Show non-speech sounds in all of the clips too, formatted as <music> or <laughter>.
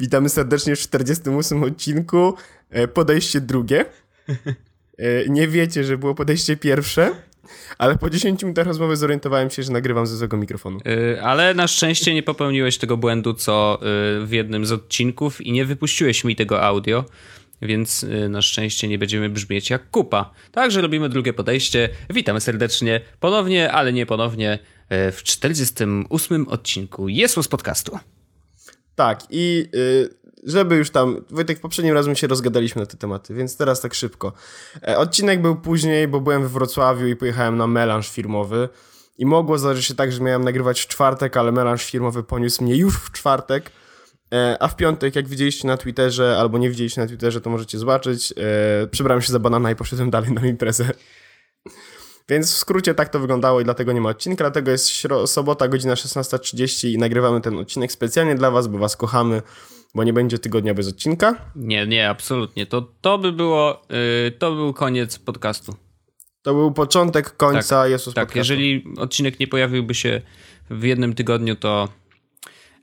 Witamy serdecznie w 48 odcinku. E, podejście drugie. <laughs> E, nie wiecie, że było podejście pierwsze, ale po 10 minutach rozmowy zorientowałem się, że nagrywam ze złego mikrofonu. Yy, ale na szczęście nie popełniłeś tego błędu, co yy, w jednym z odcinków i nie wypuściłeś mi tego audio, więc yy, na szczęście nie będziemy brzmieć jak kupa. Także robimy drugie podejście. Witamy serdecznie ponownie, ale nie ponownie w 48 odcinku Jest z podcastu. Tak, i y, żeby już tam, Wojtek, poprzednim razem się rozgadaliśmy na te tematy, więc teraz tak szybko. E, odcinek był później, bo byłem w Wrocławiu i pojechałem na melanż firmowy i mogło zdarzyć się tak, że miałem nagrywać w czwartek, ale melanż firmowy poniósł mnie już w czwartek, e, a w piątek, jak widzieliście na Twitterze, albo nie widzieliście na Twitterze, to możecie zobaczyć, e, przybrałem się za banana i poszedłem dalej na imprezę. Więc w skrócie tak to wyglądało i dlatego nie ma odcinka, dlatego jest sobota, godzina 16.30 i nagrywamy ten odcinek specjalnie dla was, bo was kochamy, bo nie będzie tygodnia bez odcinka. Nie, nie, absolutnie. To, to by było, yy, to był koniec podcastu. To był początek końca tak, Jezus Tak, podcastu. jeżeli odcinek nie pojawiłby się w jednym tygodniu, to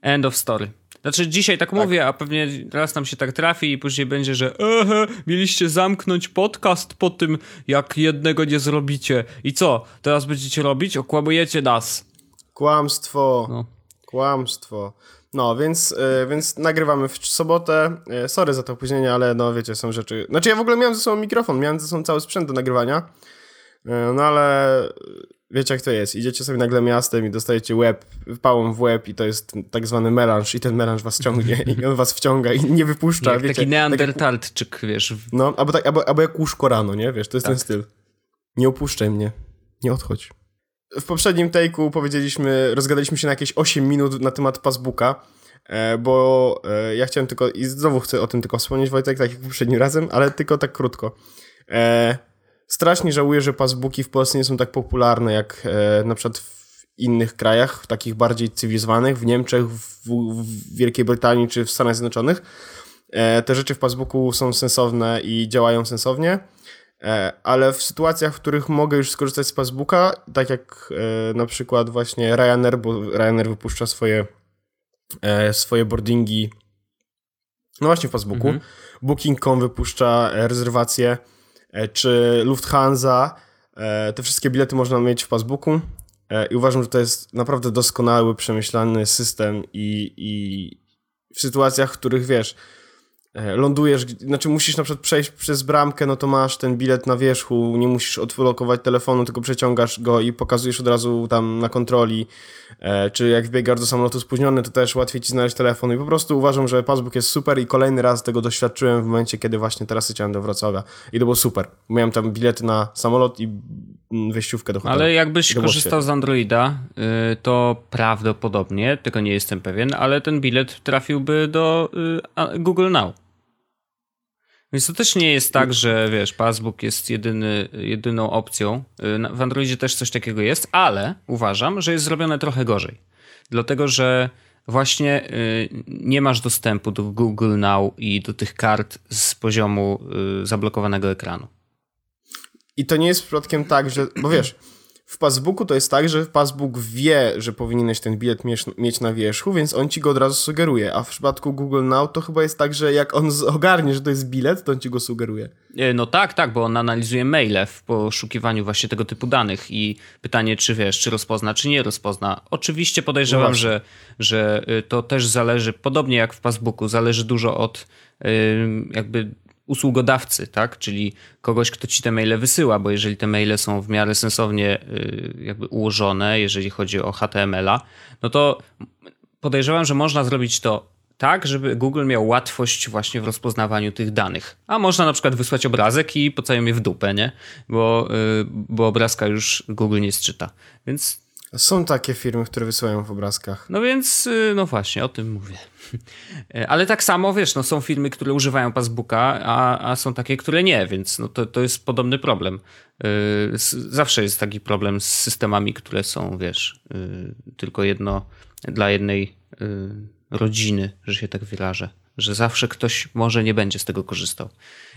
end of story. Znaczy dzisiaj tak, tak, mówię, a pewnie raz nam się tak trafi i później będzie, że ehe, mieliście zamknąć podcast po tym, jak jednego nie zrobicie. I co? Teraz będziecie robić? Okłamujecie nas. Kłamstwo. No. Kłamstwo. No, więc, yy, więc nagrywamy w sobotę. Yy, sorry za to opóźnienie, ale no wiecie, są rzeczy... Znaczy ja w ogóle miałem ze sobą mikrofon, miałem ze sobą cały sprzęt do nagrywania. Yy, no ale wiecie jak to jest. Idziecie sobie nagle miastem i dostajecie łeb, pałą w łeb i to jest tak zwany melanż i ten melanż was ciągnie i on was wciąga i nie wypuszcza, jak wiecie. Taki neandertalczyk, tak wiesz. No, albo, tak, albo, albo jak łóżko rano, nie? Wiesz, to jest tak. ten styl. Nie opuszczaj mnie. Nie odchodź. W poprzednim take'u powiedzieliśmy, rozgadaliśmy się na jakieś 8 minut na temat Passbooka, e, bo e, ja chciałem tylko, i znowu chcę o tym tylko wspomnieć, Wojtek, tak jak poprzednim razem, ale tylko tak krótko. E, strasznie żałuję, że passbooki w Polsce nie są tak popularne jak e, na przykład w innych krajach, takich bardziej cywilizowanych, w Niemczech, w, w Wielkiej Brytanii czy w Stanach Zjednoczonych. E, te rzeczy w passbooku są sensowne i działają sensownie, e, ale w sytuacjach, w których mogę już skorzystać z passbooka, tak jak e, na przykład właśnie Ryanair, bo Ryanair wypuszcza swoje, e, swoje boardingi no właśnie w passbooku. Mhm. Booking.com wypuszcza rezerwacje E, czy Lufthansa. E, te wszystkie bilety można mieć w Passbooku e, i uważam, że to jest naprawdę doskonały, przemyślany system i, i w sytuacjach, w których wiesz, E, lądujesz, znaczy musisz na przykład przejść przez bramkę, no to masz ten bilet na wierzchu, nie musisz odlokować telefonu, tylko przeciągasz go i pokazujesz od razu tam na kontroli, e, czy jak wbiegasz do samolotu spóźniony, to też łatwiej ci znaleźć telefon i po prostu uważam, że Passbook jest super i kolejny raz tego doświadczyłem w momencie, kiedy właśnie teraz leciałem do Wrocławia i to było super. Miałem tam bilety na samolot i mm, wyjściówkę do hotelu. Ale jakbyś korzystał z Androida, y, to prawdopodobnie, tylko nie jestem pewien, ale ten bilet trafiłby do y, Google Now. Więc to też nie jest tak, że wiesz, Passbook jest jedyny, jedyną opcją. W Androidzie też coś takiego jest, ale uważam, że jest zrobione trochę gorzej. Dlatego, że właśnie y, nie masz dostępu do Google Now i do tych kart z poziomu y, zablokowanego ekranu. I to nie jest przypadkiem tak, że. Bo wiesz, w Passbooku to jest tak, że Passbook wie, że powinieneś ten bilet mieć na wierzchu, więc on ci go od razu sugeruje. A w przypadku Google Now to chyba jest tak, że jak on ogarnie, że to jest bilet, to on ci go sugeruje. E, no tak, tak, bo on analizuje maile w poszukiwaniu właśnie tego typu danych i pytanie, czy wiesz, czy rozpozna, czy nie rozpozna. Oczywiście podejrzewam, no że, że y, to też zależy, podobnie jak w Passbooku, zależy dużo od y, jakby usługodawcy, tak? Czyli kogoś, kto ci te maile wysyła, bo jeżeli te maile są w miarę sensownie y, jakby ułożone, jeżeli chodzi o HTML-a, no to podejrzewam, że można zrobić to tak, żeby Google miał łatwość właśnie w rozpoznawaniu tych danych. A można na przykład wysłać obrazek i pocałują je w dupę, nie? Bo, y, bo obrazka już Google nie zczyta. Więc są takie firmy, które wysyłają w obrazkach. No więc, y, no właśnie, o tym mówię. <laughs> Ale tak samo, wiesz, no są firmy, które używają Passbooka, a, a są takie, które nie, więc no to, to jest podobny problem. Y, zawsze jest taki problem z systemami, które są, wiesz, y, tylko jedno dla jednej rodziny, że się tak wyrażę. Że zawsze ktoś może nie będzie z tego korzystał.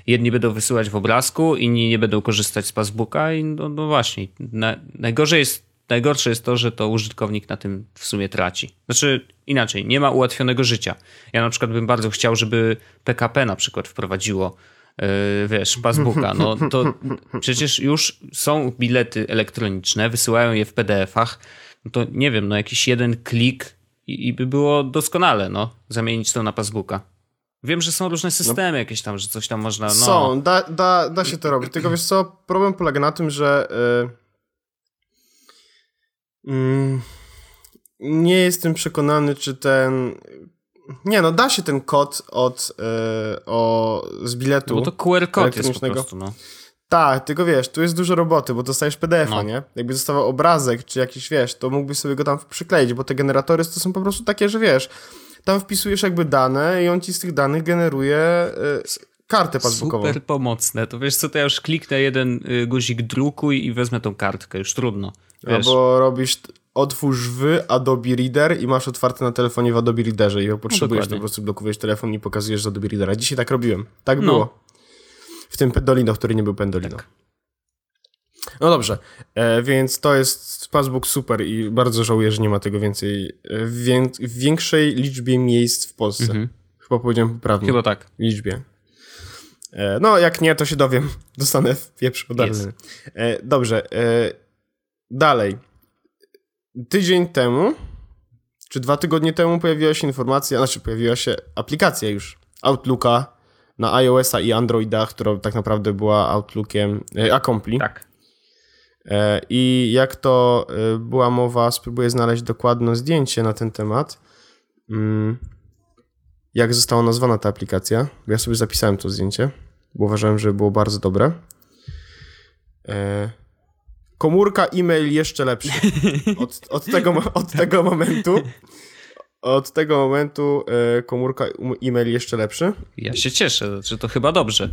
Jedni będą wysyłać w obrazku, inni nie będą korzystać z Passbooka i no, no właśnie. Na, najgorzej jest najgorsze jest to, że to użytkownik na tym w sumie traci. Znaczy inaczej, nie ma ułatwionego życia. Ja na przykład bym bardzo chciał, żeby PKP na przykład wprowadziło yy, wiesz, passbooka. No to przecież już są bilety elektroniczne, wysyłają je w PDF-ach. No to nie wiem, no jakiś jeden klik i, i by było doskonale, no, zamienić to na passbooka. Wiem, że są różne systemy no, jakieś tam, że coś tam można. No. Są, da, da, da się to robić. Tylko wiesz co, problem polega na tym, że. Yy, yy, nie jestem przekonany, czy ten. Nie, no da się ten kod od, yy, o, z biletu. No bo to QR kod jest po prostu, no. Tak, tylko wiesz, tu jest dużo roboty, bo dostajesz PDF-a, no. nie? Jakby zostawał obrazek, czy jakiś, wiesz, to mógłbyś sobie go tam przykleić, bo te generatory to są po prostu takie, że wiesz, tam wpisujesz jakby dane i on ci z tych danych generuje y, kartę passbookową. Super pomocne. To wiesz co, to ja już kliknę jeden y, guzik drukuj i wezmę tą kartkę, już trudno. Wiesz. Albo robisz otwórz w Adobe Reader i masz otwarte na telefonie w Adobe Readerze i potrzebujesz, no to po prostu blokujesz telefon i pokazujesz z Adobe Readera. Dzisiaj tak robiłem. Tak no. było. W tym Pendolino, który nie był Pendolino. Tak. No dobrze, e, więc to jest Passbook super i bardzo żałuję, że nie ma tego więcej e, w, wię w większej liczbie miejsc w Polsce. Mhm. Chyba powiedziałem poprawnie. Chyba tak. Liczbie. E, no, jak nie, to się dowiem. <laughs> Dostanę w pieprz yes. e, Dobrze. E, dalej. Tydzień temu, czy dwa tygodnie temu pojawiła się informacja, znaczy pojawiła się aplikacja już Outlooka na iOS-a i Androida, która tak naprawdę była Outlookiem e, Accompli. Tak. I jak to była mowa, spróbuję znaleźć dokładne zdjęcie na ten temat. Mm, jak została nazwana ta aplikacja? Bo ja sobie zapisałem to zdjęcie, bo uważałem, że było bardzo dobre. Komórka e-mail jeszcze lepszy. Od, od, tego, od tego momentu od tego momentu e, komórka e-mail jeszcze lepszy. Ja się cieszę, że to chyba dobrze.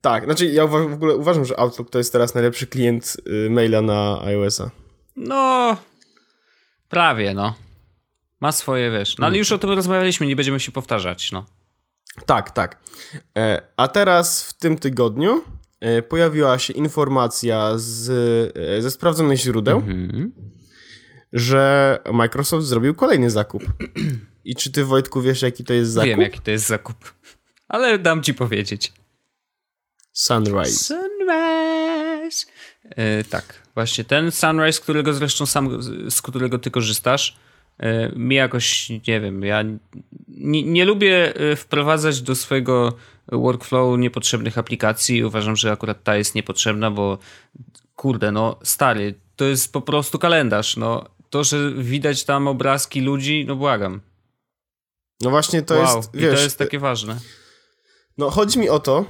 Tak, znaczy ja w ogóle uważam, że Outlook to jest teraz najlepszy klient y, maila na iOS-a. No, prawie, no. Ma swoje, wiesz. No ale już o tym rozmawialiśmy, nie będziemy się powtarzać, no. Tak, tak. E, a teraz w tym tygodniu e, pojawiła się informacja z, e, ze sprawdzonych źródeł, mhm że Microsoft zrobił kolejny zakup. I czy ty, Wojtku, wiesz, jaki to jest zakup? Wiem, jaki to jest zakup. Ale dam ci powiedzieć. Sunrise. Sunrise. Yy, tak, właśnie ten Sunrise, którego zresztą sam, z którego ty korzystasz, mi jakoś, nie wiem, ja nie, nie lubię e, wprowadzać do swojego workflow niepotrzebnych aplikacji. Uważam, że akurat ta jest niepotrzebna, bo kurde, no stary, to jest po prostu kalendarz, no to, że widać tam obrazki ludzi, no błagam. No właśnie to wow. jest, wiesz... I to jest takie ważne. No chodzi mi o to,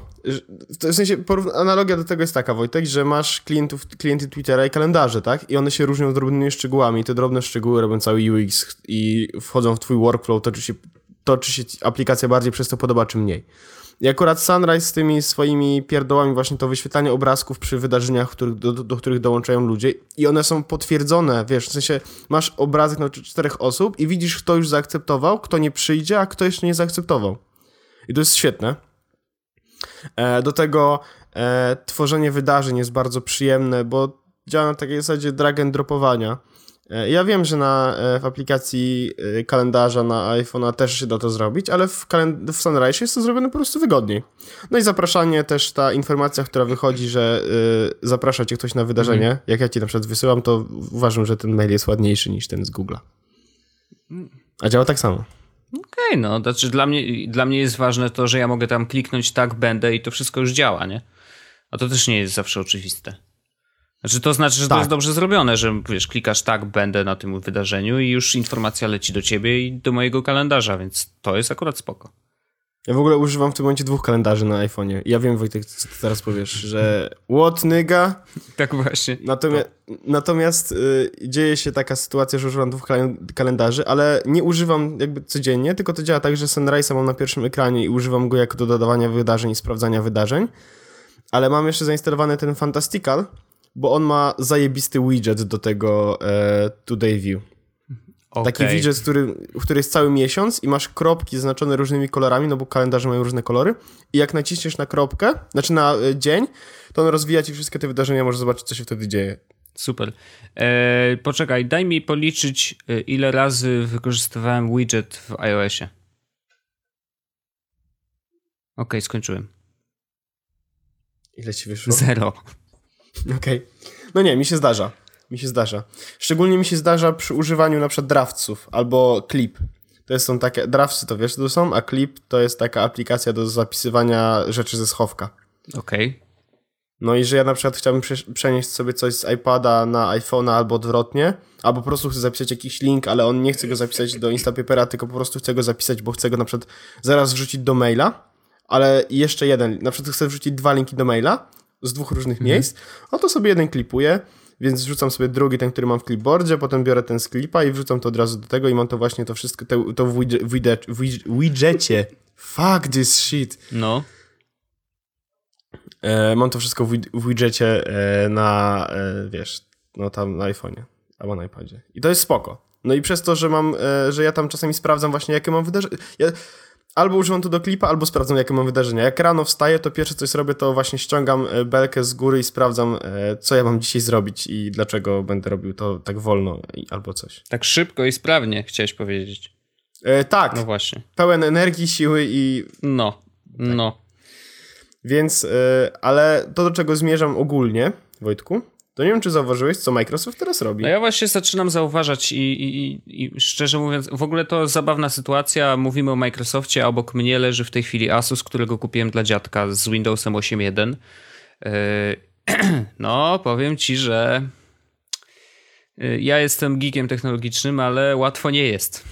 w sensie analogia do tego jest taka, Wojtek, że masz klientów, klienty Twittera i kalendarze, tak? I one się różnią drobnymi szczegółami te drobne szczegóły robią cały UX i wchodzą w twój workflow, toczy się, toczy się aplikacja bardziej przez to podoba, czy mniej. I akurat Sunrise z tymi swoimi pierdołami właśnie to wyświetlanie obrazków przy wydarzeniach, do, do, których dołączają ludzie i one są potwierdzone, wiesz, w sensie masz obrazek na czterech osób i widzisz, kto już zaakceptował, kto nie przyjdzie, a kto jeszcze nie zaakceptował. I to jest świetne. E, do tego e, tworzenie wydarzeń jest bardzo przyjemne, bo działa na takiej zasadzie drag and dropowania E, ja wiem, że na, w aplikacji kalendarza na iPhone'a też się da to zrobić, ale w, kalend- w Sunrise jest to zrobione po prostu wygodniej. No i zapraszanie, też ta informacja, która wychodzi, że y, zaprasza cię ktoś na wydarzenie, mm. jak ja ci na przykład wysyłam, to uważam, że ten mail jest ładniejszy niż ten z Google'a. A działa tak samo. Okej, okay, no, znaczy dla mnie, dla mnie jest ważne to, że ja mogę tam kliknąć tak, będę i to wszystko już działa, nie? A to też nie jest zawsze oczywiste. Znaczy to znaczy, że tak. to jest dobrze zrobione, że wiesz, klikasz tak, będę na tym wydarzeniu i już informacja leci do ciebie i do mojego kalendarza, więc to jest akurat spoko. Ja w ogóle używam w tym momencie dwóch kalendarzy na iPhone'ie. Ja wiem, Wojtek, co ty teraz powiesz, że what nigga? <laughs> Tak właśnie. Natomiast, natomiast y, dzieje się taka sytuacja, że używam dwóch kalendarzy, ale nie używam jakby codziennie, tylko to działa tak, że Sunrise'a mam na pierwszym ekranie i używam go jako do dodawania wydarzeń i sprawdzania wydarzeń. Ale mam jeszcze zainstalowany ten Fantastical, bo on ma zajebisty widget do tego e, Today View. Okay. Taki widget, który, który jest cały miesiąc i masz kropki zaznaczone różnymi kolorami, no bo kalendarze mają różne kolory. I jak naciśniesz na kropkę, znaczy na e, dzień, to on rozwija ci wszystkie te wydarzenia, możesz zobaczyć, co się wtedy dzieje. Super. E, poczekaj, daj mi policzyć, e, ile razy wykorzystywałem widget w iOSie. Ok, skończyłem. Ile ci wyszło? Zero. Okej. Okay. No nie, mi się zdarza. Mi się zdarza. Szczególnie mi się zdarza przy używaniu na przykład albo clip. To są takie, draftsy to wiesz, to są, a clip to jest taka aplikacja do zapisywania rzeczy ze schowka. Okej. Okay. No i że ja na przykład chciałbym przenieść sobie coś z iPada na iPhone'a albo odwrotnie, albo po prostu chcę zapisać jakiś link, ale on nie chce go zapisać do Instapapera, tylko po prostu chce go zapisać, bo chce go na przykład zaraz wrzucić do maila, ale jeszcze jeden, na przykład chcę wrzucić dwa linki do maila z dwóch różnych mhm. miejsc, no to sobie jeden klipuję, więc wrzucam sobie drugi, ten, który mam w clipboardzie, potem biorę ten z klipa i wrzucam to od razu do tego i mam to właśnie to wszystko, to, to w, widget, w widgetie. Fuck this shit. No. E, mam to wszystko w, w e, na, e, wiesz, no tam na iPhone'ie albo na iPadzie. I to jest spoko. No i przez to, że mam, e, że ja tam czasami sprawdzam właśnie, jakie mam wydarzenia. Ja albo używam to do klipa, albo sprawdzam, jakie mam wydarzenia. Jak rano wstaję, to pierwsze coś robię, to właśnie ściągam e, belkę z góry i sprawdzam, e, co ja mam dzisiaj zrobić i dlaczego będę robił to tak wolno albo coś. Tak szybko i sprawnie, chciałeś powiedzieć. E, tak. No właśnie. Pełen energii, siły i... No, tak. no. Więc, e, ale to, do czego zmierzam ogólnie, Wojtku, to nie wiem, czy zauważyłeś, co Microsoft teraz robi. No ja właśnie zaczynam zauważać i, i, i, szczerze mówiąc, w ogóle to zabawna sytuacja. Mówimy o Microsoftie, a obok mnie leży w tej chwili Asus, którego kupiłem dla dziadka z Windowsem 8.1. Yy, <clears throat> no, powiem ci, że yy, ja jestem geekiem technologicznym, ale łatwo nie jest.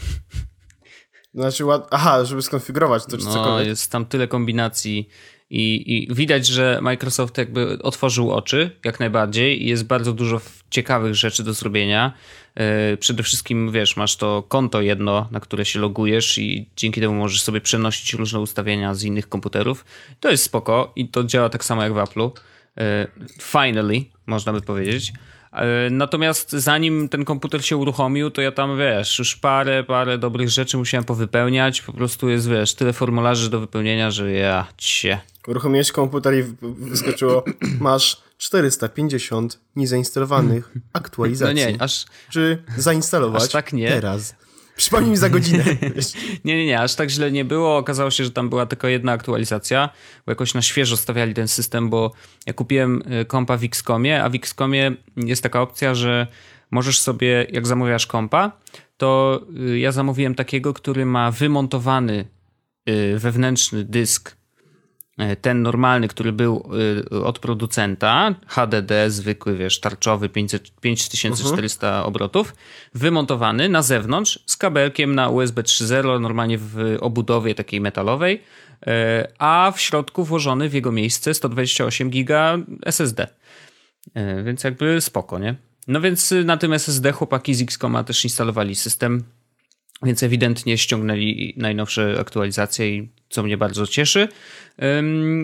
Znaczy, aha, żeby skonfigurować to czy no, cokolwiek. jest tam tyle kombinacji i, I, widać, że Microsoft jakby otworzył oczy jak najbardziej i jest bardzo dużo ciekawych rzeczy do zrobienia. Yy, przede wszystkim, wiesz, masz to konto jedno, na które się logujesz i dzięki temu możesz sobie przenosić różne ustawienia z innych komputerów. To jest spoko i to działa tak samo jak w Apple'u. Yy, finally, można by powiedzieć. E, natomiast zanim ten komputer się uruchomił, to ja tam, wiesz, już parę, parę dobrych rzeczy musiałem powypełniać. Po prostu jest, wiesz, tyle formularzy do wypełnienia, że ja cię. Uruchomiłeś komputer i wyskoczyło, <clears throat> masz 450 niezainstalowanych <clears throat> aktualizacji. No nie, aż... Czy zainstalować aż tak nie. teraz? Przypomnij mi za godzinę. <laughs> nie, nie, nie, aż tak źle nie było. Okazało się, że tam była tylko jedna aktualizacja, bo jakoś na świeżo stawiali ten system, bo ja kupiłem y, kompa w Xcomie, a w Xcomie jest taka opcja, że możesz sobie, jak zamawiasz kompa, to y, ja zamówiłem takiego, który ma wymontowany y, wewnętrzny dysk ten normalny, który był e, od producenta, HDD zwykły, wiesz, tarczowy 500, 5400 uh -huh. obrotów, wymontowany na zewnątrz z kabelkiem na USB 3.0, normalnie w obudowie takiej metalowej, e, a w środku włożony w jego miejsce 128 giga SSD. Więc jakby spoko, nie? No więc na tym SSD chłopaki z Xcoma też instalowali system, więc ewidentnie ściągnęli najnowsze aktualizacje i co mnie bardzo cieszy.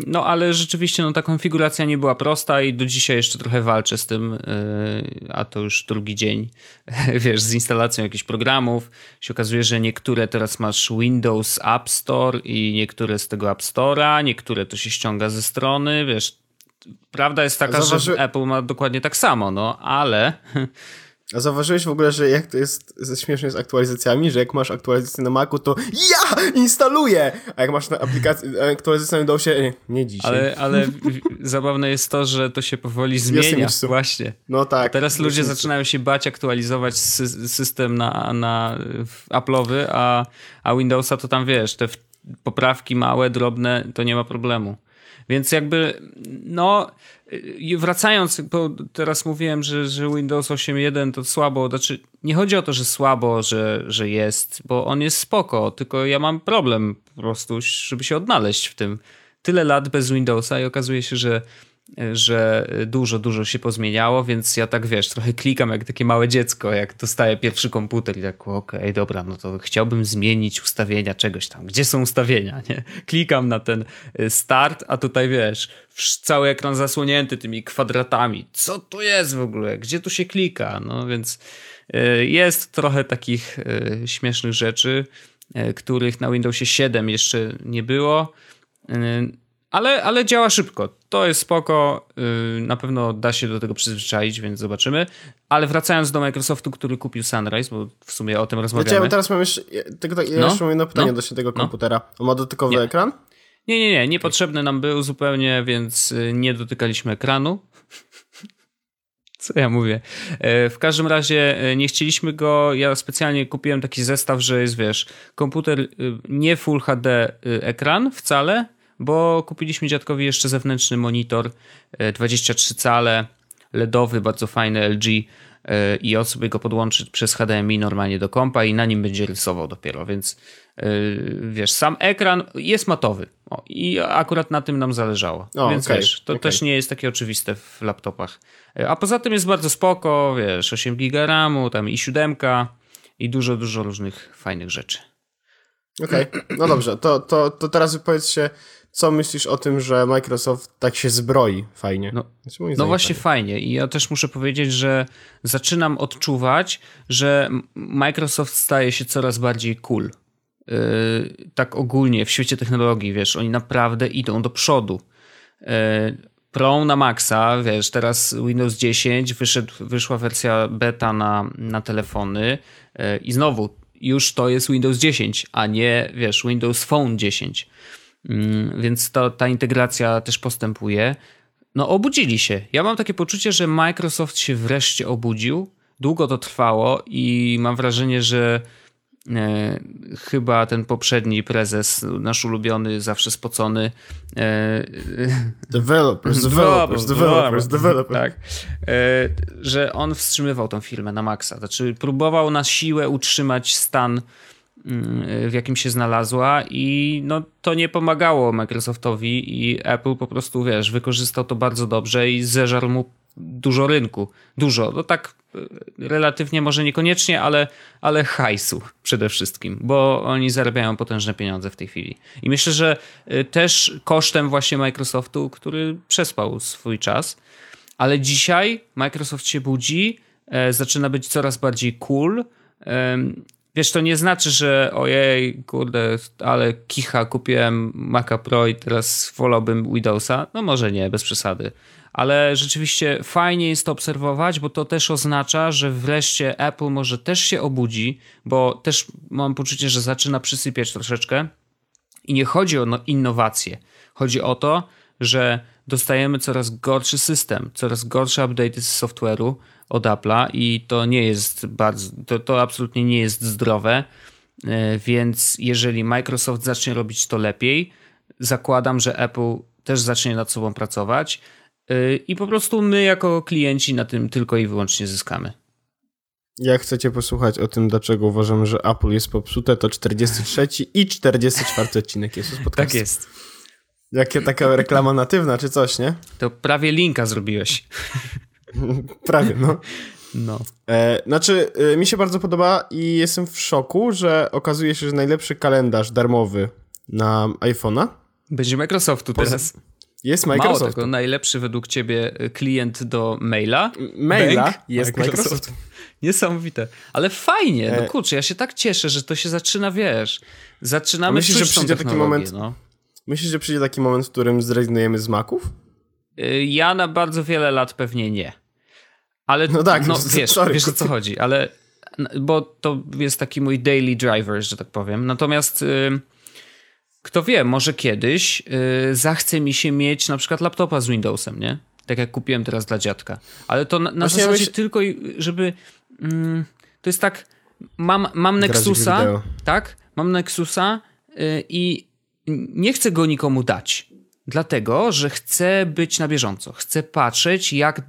No ale rzeczywiście no, ta konfiguracja nie była prosta i do dzisiaj jeszcze trochę walczę z tym, e, a to już drugi dzień, <laughs> wiesz, z instalacją jakichś programów. Się okazuje, że niektóre teraz masz Windows App Store i niektóre z tego App Store'a, niektóre to się ściąga ze strony, wiesz. Prawda jest taka, Zauważy... że Apple ma dokładnie tak samo, no ale <laughs> A zauważyłeś w ogóle, że jak to jest ze śmiesznie z aktualizacjami, że jak masz aktualizację na Macu, to ja instaluję! A jak masz na aplikacji aktualizację na Windowsie, nie, nie dzisiaj. Ale, ale <laughs> zabawne jest to, że to się powoli zmienia. Właśnie. No tak. Teraz ludzie zaczynają się bać aktualizować sy system na, na Apple'owy, a, a Windowsa to tam wiesz, te poprawki małe, drobne, to nie ma problemu. Więc jakby, no, wracając, bo teraz mówiłem, że, że Windows 8.1 to słabo, znaczy nie chodzi o to, że słabo, że, że jest, bo on jest spoko, tylko ja mam problem po prostu, żeby się odnaleźć w tym. Tyle lat bez Windowsa i okazuje się, że że dużo, dużo się pozmieniało, więc ja tak wiesz, trochę klikam jak takie małe dziecko, jak dostaję pierwszy komputer i tak okej, okay, dobra, no to chciałbym zmienić ustawienia czegoś tam. Gdzie są ustawienia, nie? Klikam na ten y, start, a tutaj wiesz, cały ekran zasłonięty tymi kwadratami. Co to jest w ogóle? Gdzie tu się klika? No więc y, jest trochę takich y, śmiesznych rzeczy, których na Windowsie 7 jeszcze nie było, ale, ale działa szybko to jest spoko, yy, na pewno da się do tego przyzwyczaić, więc zobaczymy. Ale wracając do Microsoftu, który kupił Sunrise, bo w sumie o tym rozmawiamy. Wiecie, ja teraz mam jeszcze, tylko, ja no? jeszcze mam jedno pytanie no? do tego no? komputera. On ma dotykowy nie. ekran? Nie, nie, nie, niepotrzebny nam był zupełnie, więc y, nie dotykaliśmy ekranu. <laughs> Co ja mówię? E, w każdym razie nie chcieliśmy go. Ja specjalnie kupiłem taki zestaw, że jest, wiesz, komputer y, nie Full HD y, ekran wcale, bo kupiliśmy dziadkowi jeszcze zewnętrzny monitor 23 e, cale, LEDowy, bardzo fajny LG i on sobie go podłączy przez HDMI normalnie do kompa i na nim będzie rysował dopiero, więc wiesz, sam ekran jest matowy o, i akurat na tym nam zależało, o, więc okay, wiesz, to okay. też nie jest takie oczywiste w laptopach. A poza tym jest bardzo spoko, wiesz, 8 giga RAMu, tam i 7 i dużo, dużo różnych fajnych rzeczy. Okej, okay. no dobrze, to, to, to teraz wypowiedz się, co myślisz o tym, że Microsoft tak się zbroi fajnie? No, no właśnie fajnie. fajnie. I ja też muszę powiedzieć, że zaczynam odczuwać, że Microsoft staje się coraz bardziej cool. Yy, tak ogólnie w świecie technologii, wiesz, oni naprawdę idą do przodu. Yy, Pro na maksa, wiesz, teraz Windows 10, wyszedł, wyszła wersja beta na, na telefony yy, i znowu już to jest Windows 10, a nie, wiesz, Windows Phone 10. Mm, więc to, ta integracja też postępuje. No, obudzili się. Ja mam takie poczucie, że Microsoft się wreszcie obudził. Długo to trwało i mam wrażenie, że E, chyba ten poprzedni prezes, nasz ulubiony, zawsze spocony. E, developers, <laughs> developers, developers, developers. Tak. E, że on wstrzymywał tą firmę na maksa. Znaczy, próbował na siłę utrzymać stan, w jakim się znalazła, i no, to nie pomagało Microsoftowi, i Apple po prostu, wiesz, wykorzystał to bardzo dobrze i zeżarł mu dużo rynku. Dużo. No tak e, relatywnie może niekoniecznie, ale, ale hajsu przede wszystkim, bo oni zarabiają potężne pieniądze w tej chwili. I myślę, że e, też kosztem właśnie Microsoftu, który przespał swój czas, ale dzisiaj Microsoft się budzi, e, zaczyna być coraz bardziej cool. Wiesz, to nie znaczy, że ojej, kurde, ale kicha, kupiłem Maca Pro i teraz wolałbym Windowsa. No może nie, bez przesady ale rzeczywiście fajnie jest to obserwować, bo to też oznacza, że wreszcie Apple może też się obudzi, bo też mam poczucie, że zaczyna przysypiać troszeczkę. I nie chodzi o no, innowacje. Chodzi o to, że dostajemy coraz gorszy system, coraz gorsze update'y z software'u od Apple'a i to nie jest bardzo, to, to absolutnie nie jest zdrowe. E, więc jeżeli Microsoft zacznie robić to lepiej, zakładam, że Apple też zacznie nad sobą pracować i po prostu my jako klienci na tym tylko i wyłącznie zyskamy. Jak chcecie posłuchać o tym, dlaczego uważam, że Apple jest popsute, to 43 i 44 odcinek jest podcastu. Tak jest. Jakie taka reklama natywna, czy coś, nie? To prawie linka zrobiłeś. <laughs> prawie, no. No. E, znaczy, e, mi się bardzo podoba i jestem w szoku, że okazuje się, że najlepszy kalendarz darmowy na iPhone'a będzie Microsoftu teraz. Jest Microsoft. Mało tego, najlepszy według ciebie y, klient do maila. Maila Bank, jest Microsoft. Microsoft. <laughs> Niesamowite. Ale fajnie, no e... kurczę, ja się tak cieszę, że to się zaczyna, wiesz, zaczynamy Myślisz, że przyjdzie taki moment, no. Myślisz, że przyjdzie taki moment, w którym zrezygnujemy z Maców? Y, ja na bardzo wiele lat pewnie nie. Ale no tak, no, <laughs> wiesz, sorry. wiesz o co chodzi, ale bo to jest taki mój daily driver, że tak powiem. Natomiast... Yy, kto wie, może kiedyś yy, zachce mi się mieć na przykład laptopa z Windowsem, nie? Tak jak kupiłem teraz dla dziadka. Ale to na, na zasadzie myśl... tylko, żeby... Mm, to jest tak, mam, mam Nexusa, tak? Mam Nexusa yy, i nie chcę go nikomu dać. Dlatego, że chcę być na bieżąco. Chcę patrzeć, jak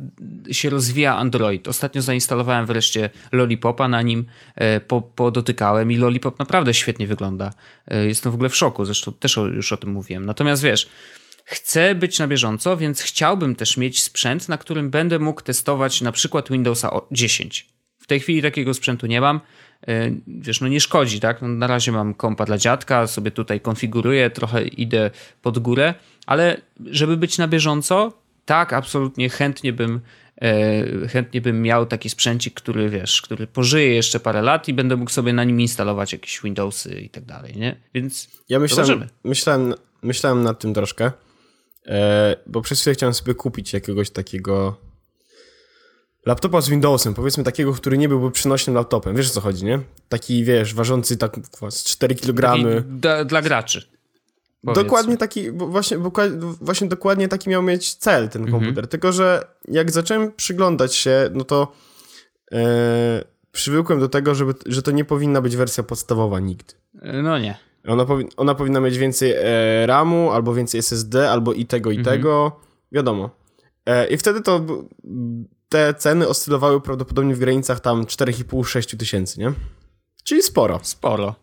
się rozwija Android. Ostatnio zainstalowałem wreszcie Lollipopa na nim, e, po, podotykałem i Lollipop naprawdę świetnie wygląda. E, jestem w ogóle w szoku, zresztą też już o tym mówiłem. Natomiast wiesz, chcę być na bieżąco, więc chciałbym też mieć sprzęt, na którym będę mógł testować na przykład Windowsa 10. W tej chwili takiego sprzętu nie mam. E, wiesz, no nie szkodzi, tak? No na razie mam kompa dla dziadka, sobie tutaj konfiguruję, trochę idę pod górę, ale żeby być na bieżąco, tak, absolutnie chętnie bym e, chętnie bym miał taki sprzęcik, który wiesz, który pożyje jeszcze parę lat i będę mógł sobie na nim instalować jakieś Windowsy i tak dalej, nie? Więc ja myślałem, myślałem, myślałem nad tym troszkę E, bo przez chwilę chciałem sobie kupić jakiegoś takiego laptopa z Windowsem, powiedzmy takiego, który nie byłby przynośnym laptopem. Wiesz o co chodzi, nie? Taki, wiesz, ważący tak z 4 kg. Dla, graczy. Powiedzmy. Dokładnie taki, właśnie, właśnie dokładnie taki miał mieć cel ten mhm. komputer. Tylko, że jak zacząłem przyglądać się, no to e, przywykłem do tego, żeby, że to nie powinna być wersja podstawowa nigdy. No nie. Ona, powi ona powinna mieć więcej e, RAMu, albo więcej SSD, albo i tego, i mhm. tego. Wiadomo. E, I wtedy to te ceny oscylowały prawdopodobnie w granicach tam 4,5-6 tysięcy, nie? Czyli sporo. Sporo.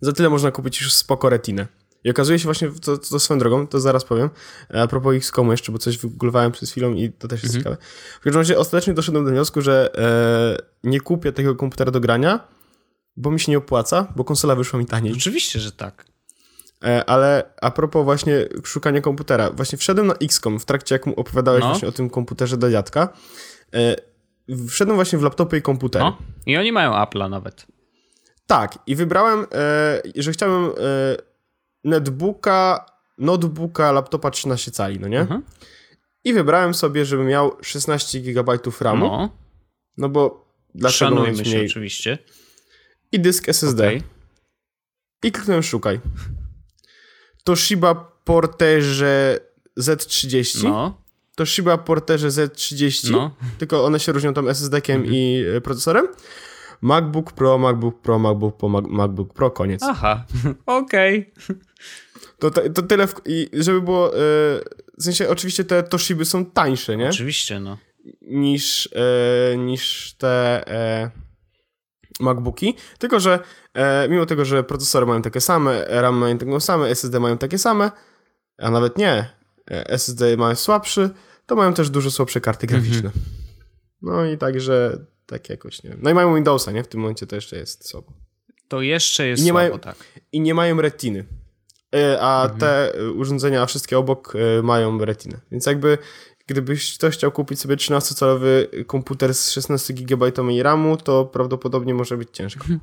Za tyle można kupić już spoko retinę. I okazuje się właśnie, to, to swoją drogą, to zaraz powiem, a propos XCOMu jeszcze, bo coś wygooglowałem przez chwilę i to też jest mhm. ciekawe. W każdym razie ostatecznie doszedłem do wniosku, że e, nie kupię tego komputera do grania, bo mi się nie opłaca, bo konsola wyszła mi taniej. Oczywiście, że tak. E, ale a propos właśnie szukania komputera, właśnie wszedłem na XCOM w trakcie jak mu opowiadałeś no. właśnie o tym komputerze do dziadka. E, wszedłem właśnie w laptopy i komputery. No. I oni mają Apple'a nawet. Tak, i wybrałem, e, że chciałem netbooka, notebooka, laptopa 13 cali, no nie? Mhm. I wybrałem sobie, żeby miał 16 GB RAMu. No, no bo dlaczego Szanujmy się mniej? oczywiście. I dysk SSD. Okay. I kliknąłem szukaj. Toshiba Porterze Z30. No. Toshiba Porterze Z30. No. Tylko one się różnią tam SSD-kiem mhm. i e, procesorem. MacBook Pro, MacBook Pro, MacBook Pro, MacBook Pro, koniec. Aha, <laughs> okej. Okay. To, to, tyle, w, i żeby było, yy, w sensie oczywiście te Toshiby są tańsze, nie? Oczywiście, no. Niż, yy, niż te yy, MacBooki, tylko że mimo tego, że procesory mają takie same, RAM mają takie same, SSD mają takie same, a nawet nie, SSD mają słabszy, to mają też dużo słabsze karty graficzne. Mhm. No i także tak jakoś, nie wiem. No i mają Windowsa, nie? W tym momencie to jeszcze jest słabo. To jeszcze jest I nie słabo, mają, tak. I nie mają retiny. E, a mhm. te urządzenia wszystkie obok e, mają retinę. Więc jakby gdybyś ktoś chciał kupić sobie 13-calowy komputer z 16 GB RAMu, to prawdopodobnie może być ciężko. <laughs>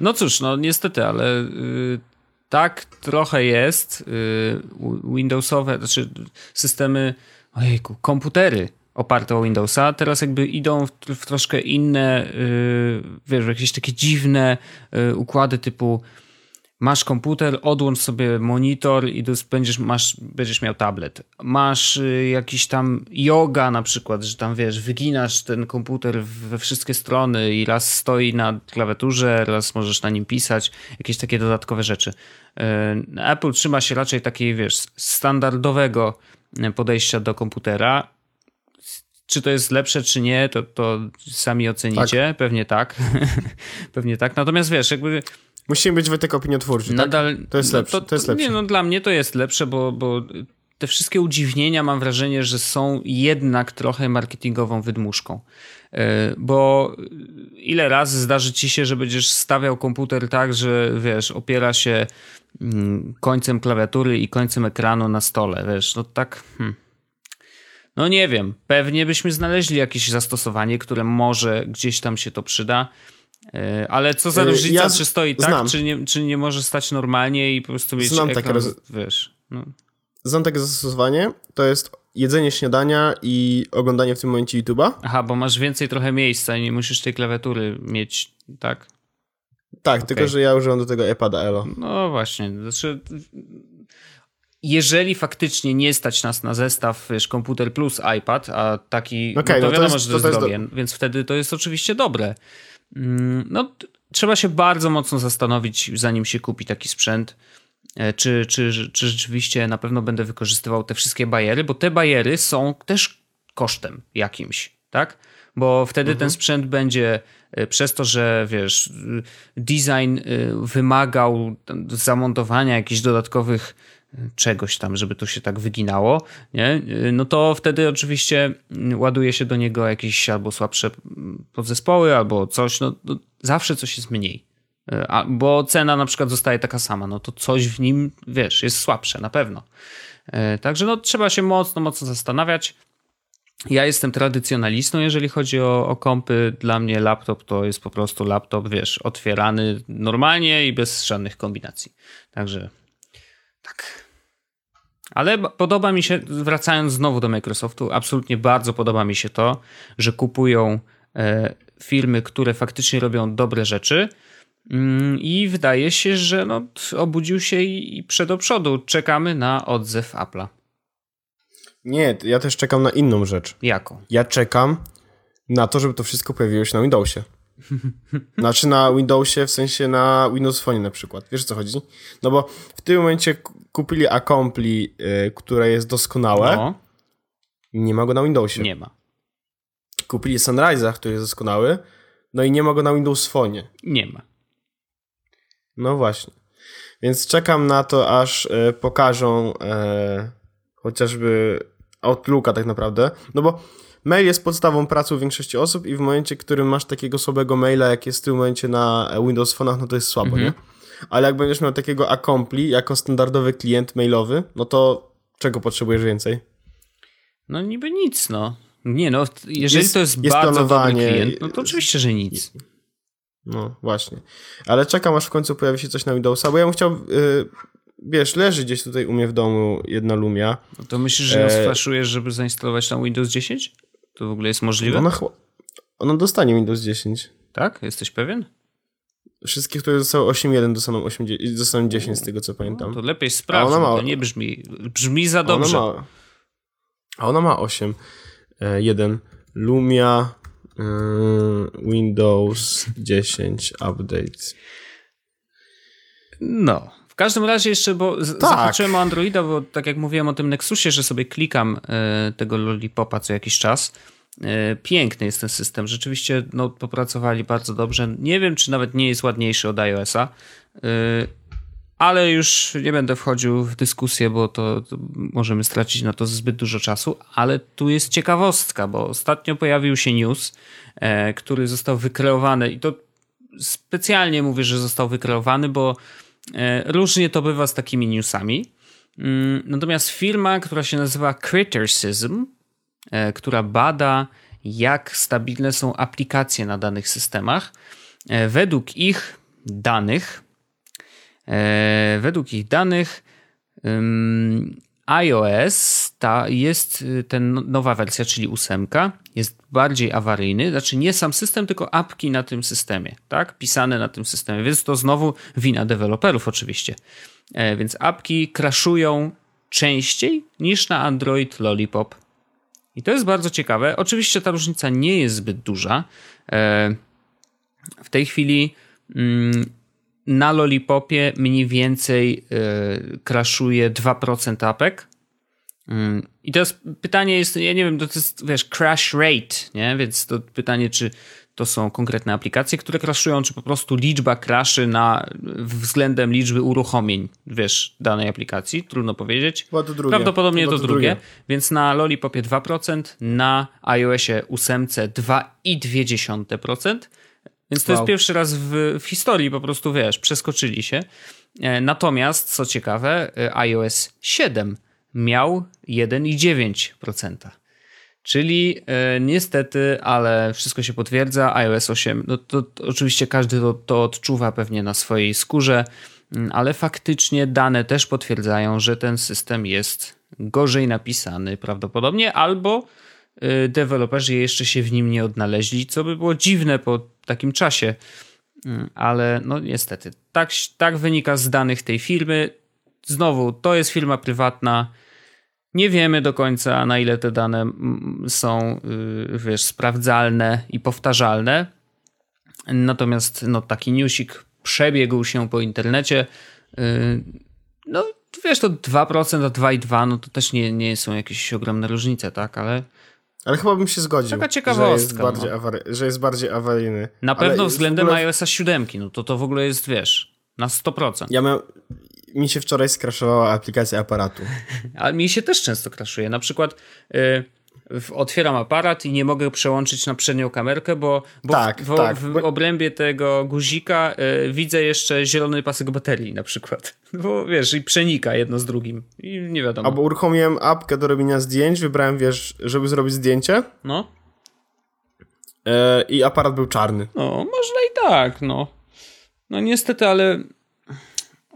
No cóż, no niestety, ale y, tak trochę jest. Y, Windowsowe, znaczy systemy, ojejku, komputery oparte o Windowsa, teraz jakby idą w, w troszkę inne, yy, wiesz, jakieś takie dziwne yy, układy typu masz komputer, odłącz sobie monitor i będziesz, masz, będziesz miał tablet. Masz y, jakiś tam yoga na przykład, że tam wiesz, wyginasz ten komputer we wszystkie strony i raz stoi na klawiaturze, raz możesz na nim pisać, jakieś takie dodatkowe rzeczy. Y, Apple trzyma się raczej takiej, wiesz, standardowego podejścia do komputera czy to jest lepsze, czy nie, to, to sami ocenicie. Tak. Pewnie tak. <laughs> Pewnie tak. Natomiast wiesz, jakby. Musimy być wytyk opiniotwórczy. Tak? Nadal, tak? To jest lepsze. No to, to, jest lepsze. Nie, no dla mnie to jest lepsze, bo, bo te wszystkie udziwnienia mam wrażenie, że są jednak trochę marketingową wydmuszką. E, bo ile razy zdarzy ci się, że będziesz stawiał komputer tak, że wiesz, opiera się mm, końcem klawiatury i końcem ekranu na stole, wiesz, no tak. Hmm. No nie wiem, pewnie byśmy znaleźli jakieś zastosowanie, które może gdzieś tam się to przyda. E, ale co za e, różnica, ja czy stoi tak, czy nie, czy nie może stać normalnie i po prostu mieć znam ekran, roz... wiesz. No. Znam takie zastosowanie, to jest jedzenie śniadania i oglądanie w tym momencie YouTube'a. Aha, bo masz więcej trochę miejsca i nie musisz tej klawiatury mieć, tak? Tak, okay. tylko że ja używam do tego iPada Elo. No właśnie, znaczy jeżeli faktycznie nie stać nas na zestaw wiesz, komputer plus iPad, a taki, okay, no to no wiadomo, to jest, że to jest drogie, do... więc wtedy to jest oczywiście dobre. Mm, no, trzeba się bardzo mocno zastanowić, zanim się kupi taki sprzęt, e, czy, czy, czy rzeczywiście na pewno będę wykorzystywał te wszystkie bariery, bo te bariery są też kosztem jakimś, tak? Bo wtedy mhm. ten sprzęt będzie e, przez to, że wiesz, design e, wymagał zamontowania jakichś dodatkowych czegoś tam, żeby to się tak wyginało, nie? no to wtedy oczywiście ładuje się do niego jakieś albo słabsze podzespoły, albo coś, no, no zawsze coś jest mniej. A, bo cena na przykład zostaje taka sama, no to coś w nim, wiesz, jest słabsze na pewno. E, także no trzeba się mocno, mocno zastanawiać. Ja jestem tradycjonalistą, jeżeli chodzi o, o kompy. Dla mnie laptop to jest po prostu laptop, wiesz, otwierany normalnie i bez żadnych kombinacji. Także tak. Ale podoba mi się, wracając znowu do Microsoftu, absolutnie bardzo podoba mi się to, że kupują e, firmy, które faktycznie robią dobre rzeczy. Mm, I wydaje się, że no, obudził się i, i przed do przodu. Czekamy na odzew Apple'a. Nie, ja też czekam na inną rzecz. Jaką? Ja czekam na to, żeby to wszystko pojawiło się na Windowsie. <laughs> Znaczy na Windowsie, w sensie na Windows Phone na przykład. Wiesz o co chodzi? No bo w tym momencie kupili Accompli, yy, które jest doskonałe. No. Nie ma go na Windowsie. Nie ma. Kupili Sunrise'a, który jest doskonały. No i nie ma go na Windows Phone. Nie ma. No właśnie. Więc czekam na to, aż y, pokażą y, chociażby Outlooka tak naprawdę. No bo Mail jest podstawą pracy u większości osób i w momencie, w którym masz takiego słabego maila, jak jest w tym momencie na Windows Phone'ach, no to jest słabo, mhm. nie? Ale jak będziesz miał takiego Accompli jako standardowy klient mailowy, no to czego potrzebujesz więcej? No niby nic, no. Nie no, jeżeli jest, to jest, jest bardzo dobry klient, no to oczywiście, że nic. No właśnie. Ale czekam, aż w końcu pojawi się coś na Windowsa, bo ja bym chciał... Yy, wiesz, leży gdzieś tutaj u mnie w domu jedna Lumia. No to myślisz, że ją e... sflaszujesz, żeby zainstalować tam Windows 10? To w ogóle jest możliwe? Ona, ona dostanie Windows 10. Tak? Jesteś pewien? Wszystkie, które zostały 8.1 dostaną, 8, dostaną 10 z tego co pamiętam. No, to lepiej sprawdź, ona ma... to nie brzmi, brzmi za dobrze. Ona ma... A ona ma 8.1 e, Lumia yy, Windows 10 Update. No, każdym razie jeszcze, bo tak. zahaczyłem o Androida, bo tak jak mówiłem o tym Nexusie, że sobie klikam y, tego Lollipopa co jakiś czas. Y, piękny jest ten system. Rzeczywiście no, popracowali bardzo dobrze. Nie wiem, czy nawet nie jest ładniejszy od iOS-a. Y, ale już nie będę wchodził w dyskusję, bo to, to, możemy stracić na to zbyt dużo czasu. Ale tu jest ciekawostka, bo ostatnio pojawił się news, e, który został wykreowany i to specjalnie mówię, że został wykreowany, bo E, różnie to bywa z takimi newsami. Mm, natomiast firma, która się nazywa Criticism, e, która bada, jak stabilne są aplikacje na danych systemach, e, według ich danych, według ich danych, iOS ta jest y, ten nowa wersja, czyli ósemka, jest bardziej awaryjny, znaczy nie sam system, tylko apki na tym systemie, tak? Pisane na tym systemie, więc to znowu wina deweloperów oczywiście. E, więc apki crashują częściej niż na Android Lollipop. I to jest bardzo ciekawe. Oczywiście ta różnica nie jest zbyt duża. E, w tej chwili mm, na Lollipopie mniej więcej yy, crashuje 2% apek. Mm, I teraz pytanie jest, ja nie wiem, to jest, wiesz, crash rate, nie? Więc to pytanie, czy to są konkretne aplikacje, które crashują, czy po prostu liczba crashy na względem liczby uruchomień, wiesz, danej aplikacji, trudno powiedzieć. Chyba to drugie. Prawdopodobnie Chyba to, to drugie. drugie. Więc na Lollipopie 2%, na iOSie 8 2,2%, więc to wow. jest pierwszy raz w, w, historii, po prostu wiesz, przeskoczyli się. E, natomiast, co ciekawe, e, iOS 7 miał 1,9%. Czyli e, niestety, ale wszystko się potwierdza. iOS 8, no to, to oczywiście każdy to, to odczuwa pewnie na swojej skórze, mm, ale faktycznie dane też potwierdzają, że ten system jest gorzej napisany prawdopodobnie, albo Y, deweloperzy jeszcze się w nim nie odnaleźli, co by było dziwne po takim czasie. Mm, ale no niestety, tak, tak wynika z danych tej firmy. Znowu, to jest firma prywatna. Nie wiemy do końca, na ile te dane mm, są y, wiesz, sprawdzalne i powtarzalne. Natomiast no, taki newsik przebiegł się po internecie. Y, no, wiesz, to 2%, a 2,2% no to też nie, nie są jakieś ogromne różnice, tak? Ale ale chyba bym się zgodził. Taka ciekawostka. Że jest bardziej, no. awary, że jest bardziej awaryjny. Na pewno Ale względem ogóle... iOS 7, no to to w ogóle jest, wiesz, na 100%. Ja miał, mi się wczoraj skraszowała aplikacja aparatu. <laughs> Ale mi się też często kraszuje. Na przykład... Yy, otwieram aparat i nie mogę przełączyć na przednią kamerkę, bo, bo tak, w, tak. w, obrębie tego guzika y, widzę jeszcze zielony pasek baterii na przykład. <laughs> Bo wiesz, i przenika jedno z drugim i nie wiadomo. Albo uruchomiłem apkę do robienia zdjęć, wybrałem, wiesz, żeby zrobić zdjęcie. No. Y, I aparat był czarny. No, można i tak, no. No niestety, ale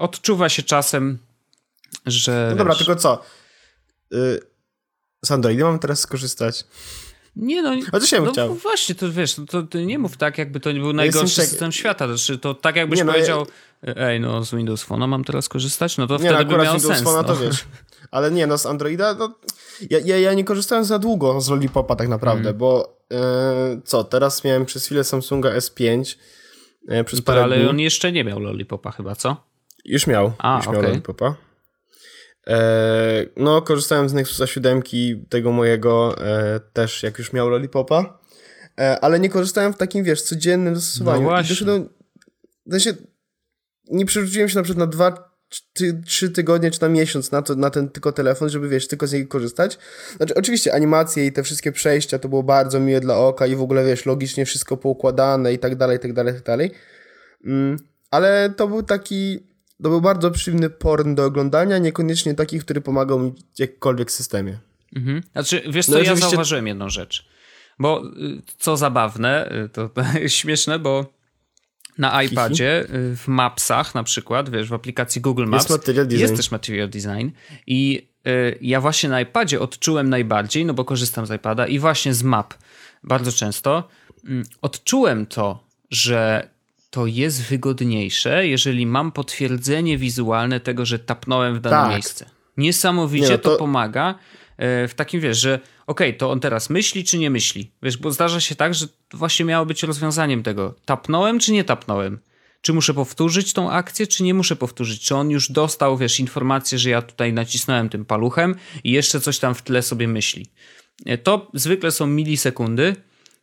odczuwa się czasem, że... No dobra, wiesz, tylko co? y, z Androida mam teraz skorzystać? Nie no, ja bym no chciał. właśnie, to wiesz, to, to nie mów tak, jakby to nie był najgorszy czek... system świata. Znaczy, to tak jakbyś nie, no, powiedział, ja... ej, no z Windows Phone'a mam teraz korzystać, no to nie, wtedy no, by miało Windows sens. Phone'a no. to wiesz. Ale nie, no z Androida, no, ja, ja, ja nie korzystałem za długo z Lollipopa tak naprawdę, mm. bo e, co, teraz miałem przez chwilę Samsunga S5 e, przez parę Ale dni. on jeszcze nie miał Lollipopa chyba, co? Już miał, A, już okay. miał Lollipopa. E, no, korzystałem z Nexusa 7, tego mojego e, też, jak już miał Lollipopa, e, ale nie korzystałem w takim, wiesz, codziennym zastosowaniu. No właśnie. Doszedłem, nie przerzuciłem się na przykład na dwa, ty, trzy tygodnie czy na miesiąc na, to, na ten tylko telefon, żeby, wiesz, tylko z niego korzystać. Znaczy, oczywiście animacje i te wszystkie przejścia to było bardzo miłe dla oka i w ogóle, wiesz, logicznie wszystko poukładane i tak dalej, i tak dalej, i tak dalej. Mm, ale to był taki to był bardzo przyjemny porn do oglądania, niekoniecznie taki, który pomagał mi w jakkolwiek systemie. Mhm. Znaczy, wiesz co, no, ja zauważyłem jedną rzecz. Bo y, co zabawne, y, to, to <laughs> śmieszne, bo na iPadzie y, w Mapsach na przykład, wiesz, w aplikacji Google Maps jest, material design. jest też material design i ja właśnie na iPadzie odczułem najbardziej, no bo korzystam z iPada i właśnie z map bardzo często, mm, odczułem to, że to jest wygodniejsze, jeżeli mam potwierdzenie wizualne tego, że tapnąłem w dane tak. miejsce. Niesamowicie Nie, no to... to... pomaga e, w takim, wiesz, że okej, okay, to on teraz myśli czy nie myśli? Wiesz, bo zdarza się tak, że właśnie miało być rozwiązaniem tego. Tapnąłem czy nie tapnąłem? Czy muszę powtórzyć tą akcję, czy nie muszę powtórzyć? Czy on już dostał, wiesz, informację, że ja tutaj nacisnąłem tym paluchem i jeszcze coś tam w tle sobie myśli? E, to zwykle są milisekundy,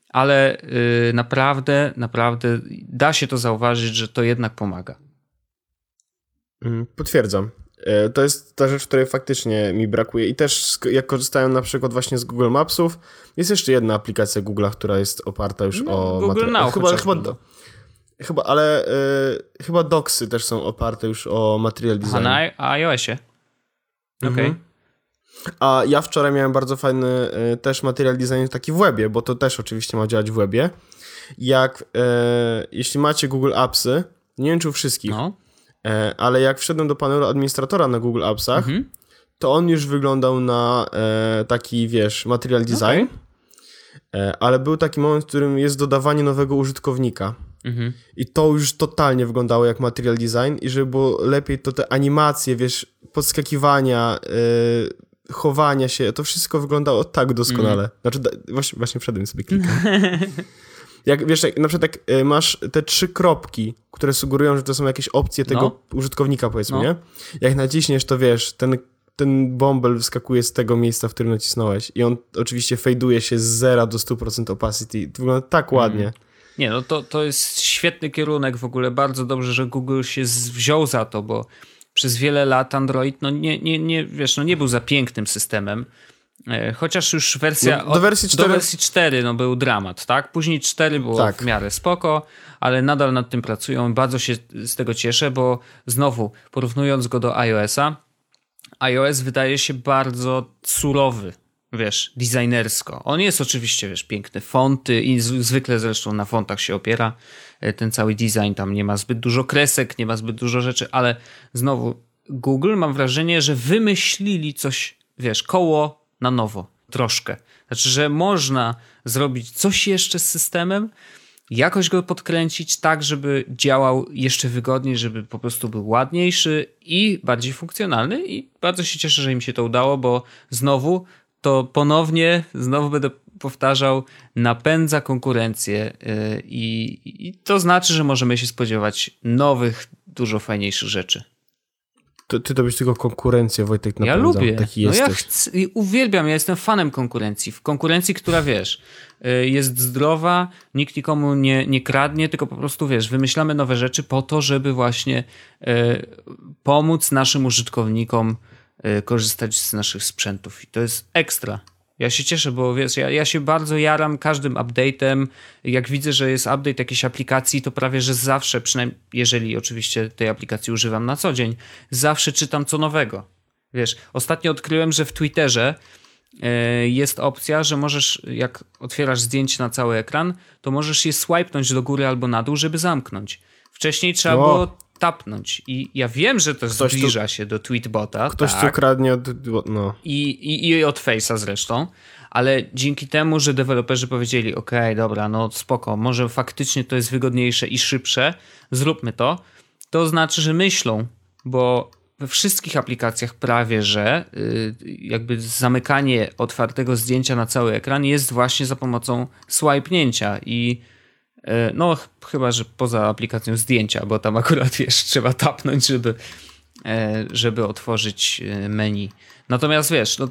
ale yy, naprawdę, naprawdę da się to zauważyć, że to jednak pomaga. Mm, potwierdzam. E, to jest ta rzecz, której faktycznie mi brakuje. I też jak korzystałem na przykład właśnie z Google Mapsów, jest jeszcze jedna aplikacja Google'a, która jest oparta już no, o... Google Now chyba, chyba, do, chyba, ale y, chyba Docsy też są oparte już o material design. A na iOSie? Okej. Okay. Mhm. A ja wczoraj miałem bardzo fajny y, też material design taki w webie, bo to też oczywiście ma działać w webie. Jak, e, jeśli macie Google Appsy, nie wiem czy u wszystkich, no. e, ale jak wszedłem do panelu administratora na Google Appsach, mhm. to on już wyglądał na e, taki, wiesz, material design, okay. ale był taki moment, w którym jest dodawanie nowego użytkownika. Mhm. I to już totalnie wyglądało jak material design i żeby było lepiej, to te animacje, wiesz, podskakiwania, chowania się, to wszystko wyglądało tak doskonale. Mm. Znaczy, właśnie, właśnie wszedłem sobie kilka. <laughs> jak wiesz, jak, na przykład jak y, masz te trzy kropki, które sugerują, że to są jakieś opcje tego no. użytkownika, powiedzmy, no. nie? Jak naciśniesz, to wiesz, ten, ten bąbel wyskakuje z tego miejsca, w którym nacisnąłeś i on oczywiście fejduje się z 0 do 100% opacity. To wygląda tak mm. ładnie. Nie, no to, to jest świetny kierunek w ogóle. Bardzo dobrze, że Google się wziął za to, bo przez wiele lat Android no nie, nie, nie, wiesz, no nie był za pięknym systemem. E, chociaż już wersja. No, do wersji 4. Do wersji 4 no, był dramat, tak? Później 4 było tak. w miarę spoko, ale nadal nad tym pracują. Bardzo się z tego cieszę, bo znowu porównując go do iOS-a, iOS wydaje się bardzo surowy wiesz, designersko. On jest oczywiście, wiesz, piękne fonty i zwykle zresztą na fontach się opiera e, ten cały design, tam nie ma zbyt dużo kresek, nie ma zbyt dużo rzeczy, ale znowu Google mam wrażenie, że wymyślili coś, wiesz, koło na nowo, troszkę. Znaczy, że można zrobić coś jeszcze z systemem, jakoś go podkręcić tak, żeby działał jeszcze wygodniej, żeby po prostu był ładniejszy i bardziej funkcjonalny i bardzo się cieszę, że im się to udało, bo znowu to ponownie, znowu będę powtarzał, napędza konkurencję y, i, i to znaczy, że możemy się spodziewać nowych, dużo fajniejszych rzeczy. To, ty to byś tylko konkurencję, Wojtek, napędza. Ja lubię. Taki no jesteś. ja chcę, uwielbiam, ja jestem fanem konkurencji. W konkurencji, która, wiesz, y, jest zdrowa, nikt nikomu nie, nie kradnie, tylko po prostu, wiesz, wymyślamy nowe rzeczy po to, żeby właśnie y, pomóc naszym użytkownikom korzystać z naszych sprzętów i to jest ekstra. Ja się cieszę, bo wiesz, ja, ja się bardzo jaram każdym update'em. Jak widzę, że jest update jakiejś aplikacji, to prawie, że zawsze, przynajmniej jeżeli oczywiście tej aplikacji używam na co dzień, zawsze czytam co nowego. Wiesz, ostatnio odkryłem, że w Twitterze y, jest opcja, że możesz, jak otwierasz zdjęcie na cały ekran, to możesz je swipenąć do góry albo na dół, żeby zamknąć. Wcześniej trzeba o. było tapnąć. I ja wiem, że to ktoś zbliża tu, się do tweetbota. Ktoś tak. tu kradnie od... No. I, i, I od Face'a zresztą. Ale dzięki temu, że deweloperzy powiedzieli, ok, dobra, no spoko, może faktycznie to jest wygodniejsze i szybsze, zróbmy to, to znaczy, że myślą, bo we wszystkich aplikacjach prawie, że y, jakby zamykanie otwartego zdjęcia na cały ekran jest właśnie za pomocą swipe'nięcia i no chyba, że poza aplikacją zdjęcia, bo tam akurat <laughs> wiesz, trzeba tapnąć, żeby, e, żeby otworzyć e, menu. Natomiast wiesz, no,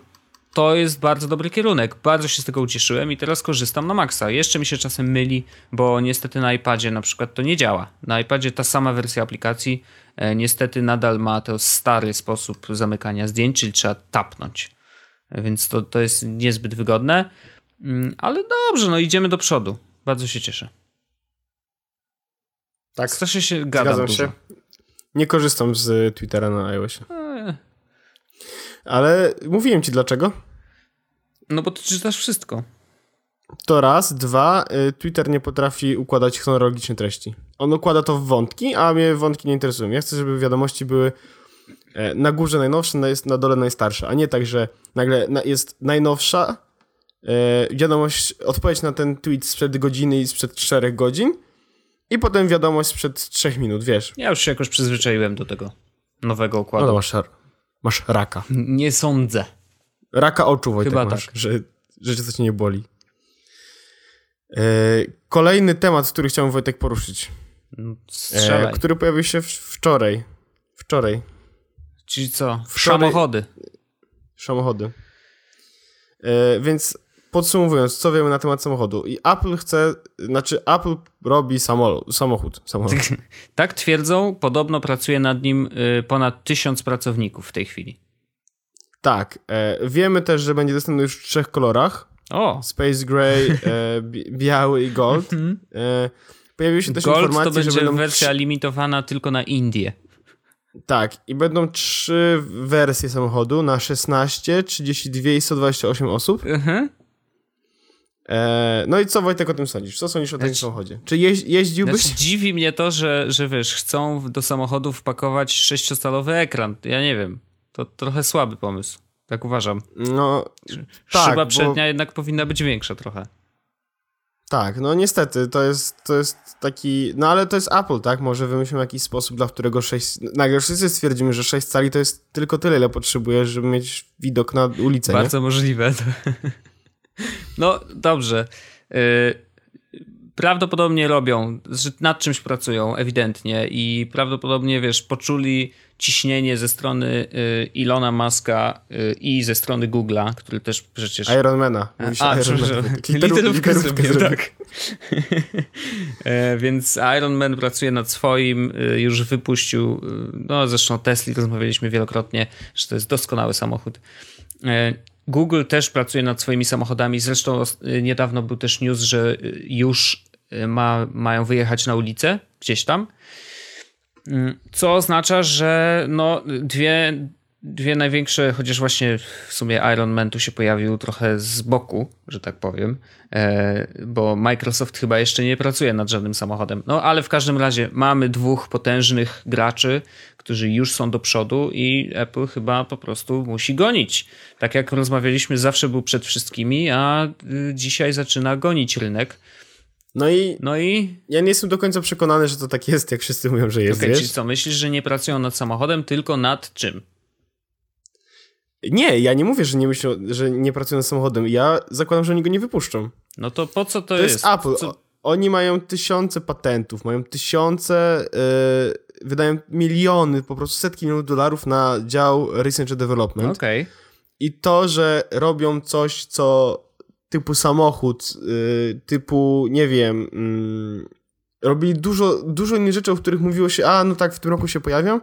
to jest bardzo dobry kierunek. Bardzo się z tego ucieszyłem i teraz korzystam na maksa. Jeszcze mi się czasem myli, bo niestety na iPadzie na przykład to nie działa. Na iPadzie ta sama wersja aplikacji e, niestety nadal ma to stary sposób zamykania zdjęć, czyli trzeba tapnąć. E, więc to, to jest niezbyt wygodne. Mm, ale dobrze, no idziemy do przodu. Bardzo się cieszę. Tak. Strasznie się gadam Zgadzam dużo. się. Nie korzystam z Twittera na iOSie. E. Ale mówiłem ci dlaczego. No bo ty czytasz wszystko. To raz. Dwa, y, Twitter nie potrafi układać chronologicznie treści. On układa to w wątki, a mnie wątki nie interesują. Ja chcę, żeby wiadomości były e, na górze najnowsze, na dole najstarsze, a nie tak, że nagle jest najnowsza e, wiadomość, odpowiedź na ten tweet sprzed godziny i sprzed czterech godzin i potem wiadomość sprzed trzech minut, wiesz. Ja już się jakoś przyzwyczaiłem do tego nowego układu. No masz, masz raka. Nie sądzę. Raka oczu, Wojtek, Chyba masz, tak. że, że cię coś nie boli. E, kolejny temat, który chciałem Wojtek poruszyć. E, który pojawił się wczoraj. Wczoraj. Czyli co? Wczoraj... Samochody. Samochody. E, więc podsumowując, co wiemy na temat samochodu. I Apple chce, znaczy Apple robi samochód. samochód, samochód. <laughs> tak twierdzą, podobno pracuje nad nim y, ponad tysiąc pracowników w tej chwili. Tak. E, wiemy też, że będzie dostępny już w trzech kolorach. O! Space Gray, e, <laughs> biały i gold. Mhm. E, pojawiły się też gold informacje, to będzie że będą wersja limitowana tylko na Indię. Tak, i będą trzy wersje samochodu na 16, 32 i 128 osób. Mhm. E, no i co Wojtek o tym sądzisz? Co sądzisz o takim samochodzie? Czy jeź, jeździłbyś? Znaczy, dziwi mnie to, że, że wiesz, chcą do samochodu wpakować sześciostalowy ekran. Ja nie wiem. To trochę słaby pomysł. Tak uważam. No, tak, Szyba przednia bo... jednak powinna być większa trochę. Tak, no niestety, to jest, to jest taki, no ale to jest Apple, tak? Może wymyślimy jakiś sposób, dla którego 6, nagle wszyscy stwierdzimy, że 6 cali to jest tylko tyle, ile potrzebujesz, żeby mieć widok na ulicę, Bardzo nie? możliwe. <laughs> No, dobrze. Y prawdopodobnie robią, nad czymś pracują ewidentnie i prawdopodobnie, wiesz, poczuli ciśnienie ze strony y, Ilona Muska y, i ze strony Google'a, który też przecież... Ironmana. A, <laughs> literówkę zrobił, <laughs> tak. e, więc Iron Man pracuje nad swoim, już wypuścił, no zresztą Tesla rozmawialiśmy wielokrotnie, że to jest doskonały samochód. Google też pracuje nad swoimi samochodami. Zresztą niedawno był też news, że już ma, mają wyjechać na ulicę gdzieś tam. Mm, co oznacza, że no dwie, dwie największe, chociaż właśnie w sumie Iron Man tu się pojawił trochę z boku, że tak powiem, e, bo Microsoft chyba jeszcze nie pracuje nad żadnym samochodem. No ale w każdym razie mamy dwóch potężnych graczy, którzy już są do przodu i Apple chyba po prostu musi gonić. Tak jak rozmawialiśmy, zawsze był przed wszystkimi, a y, dzisiaj zaczyna gonić rynek. No i, no i ja nie jestem do końca przekonany, że to tak jest, jak wszyscy mówią, że jest. Okay, czyli co, myślisz, że nie pracują nad samochodem, tylko nad czym? Nie, ja nie mówię, że nie myślą, że nie pracują nad samochodem. Ja zakładam, że oni go nie wypuszczą. No to po co to, to jest? To jest Apple. Co... Oni mają tysiące patentów, mają tysiące, yy, wydają miliony, po prostu setki milionów dolarów na dział Research and Development. Okej. Okay. I to, że robią coś, co typu samochód, yy, typu, nie wiem, yy, robili dużo, dużo innych rzeczy, o których mówiło się, a no tak, w tym roku się pojawią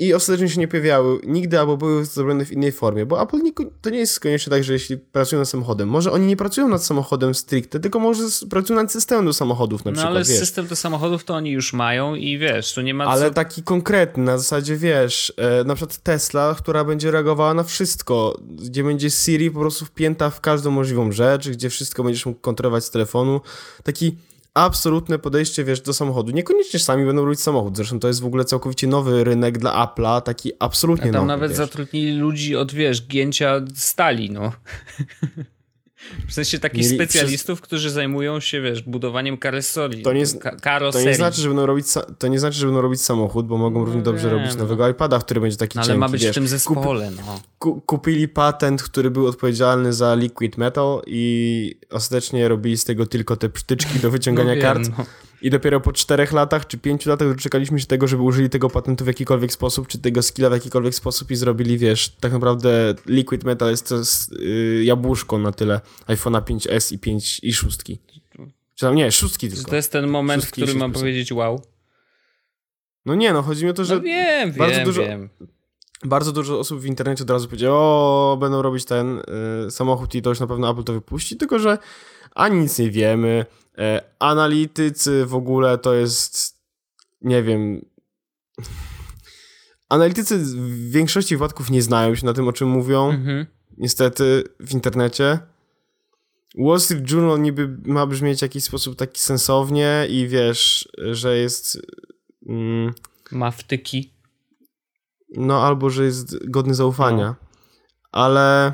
i ostatecznie się nie pojawiały nigdy albo były zrobione w innej formie, bo Apple nie, to nie jest koniecznie tak, że jeśli pracują nad samochodem, może oni nie pracują nad samochodem stricte, tylko może pracują nad systemem do samochodów na no, przykład. No ale wiesz. system do samochodów to oni już mają i wiesz, tu nie ma Ale co... taki konkretny, na zasadzie wiesz, e, na przykład Tesla, która będzie reagowała na wszystko, gdzie będzie Siri po prostu wpięta w każdą możliwą rzecz, gdzie wszystko będziesz mógł kontrolować z telefonu. Taki absolutne podejście, wiesz, do samochodu. Niekoniecznie sami będą robić samochód, zresztą to jest w ogóle całkowicie nowy rynek dla Apple'a, taki absolutnie A tam nowy. nawet wiesz. zatrudnili ludzi od, wiesz, gięcia stali, no. <laughs> W sensie takich Mieli specjalistów, którzy zajmują się, wiesz, budowaniem karoserii. To nie- ka- To nie, znaczy, że będą robić to nie znaczy, że będą robić samochód, bo mogą równie dobrze wiem, robić no. nowego iPada, który będzie taki No, ale cienki, ma być wiesz. w tym zespole, no. ku- kupili patent, który był odpowiedzialny za liquid metal i ostatecznie robili z tego tylko te przytyczki do wyciągania No wiem, kart. I dopiero po czterech latach czy pięciu latach doczekaliśmy się tego, żeby użyli tego patentu w jakikolwiek sposób, czy tego skilla w jakikolwiek sposób i zrobili, wiesz, tak naprawdę liquid metal jest to yy, jabłuszko na tyle iPhone'a 5S i 5 i szóstki. Czy tam nie, szóstki tylko. To jest ten moment, w którym mam 6%. powiedzieć wow. No nie, no chodzi mi o to, że No wiem, bardzo wiem, dużo- wiem. bardzo dużo osób w internecie od razu powiedziało, o, będą robić ten y, samochód i to już na pewno Apple to wypuści, tylko że ani nic nie wiemy. E, analitycy w ogóle to jest, nie wiem... <laughs> Analitycy w większości wypadków nie znają się na tym, o czym mówią, Mhm. niestety, w internecie. Wall Street Journal niby ma brzmieć w jakiś sposób taki sensownie i wiesz, że jest... Mm, Ma wtyki. no, albo że jest godny zaufania. No. Ale.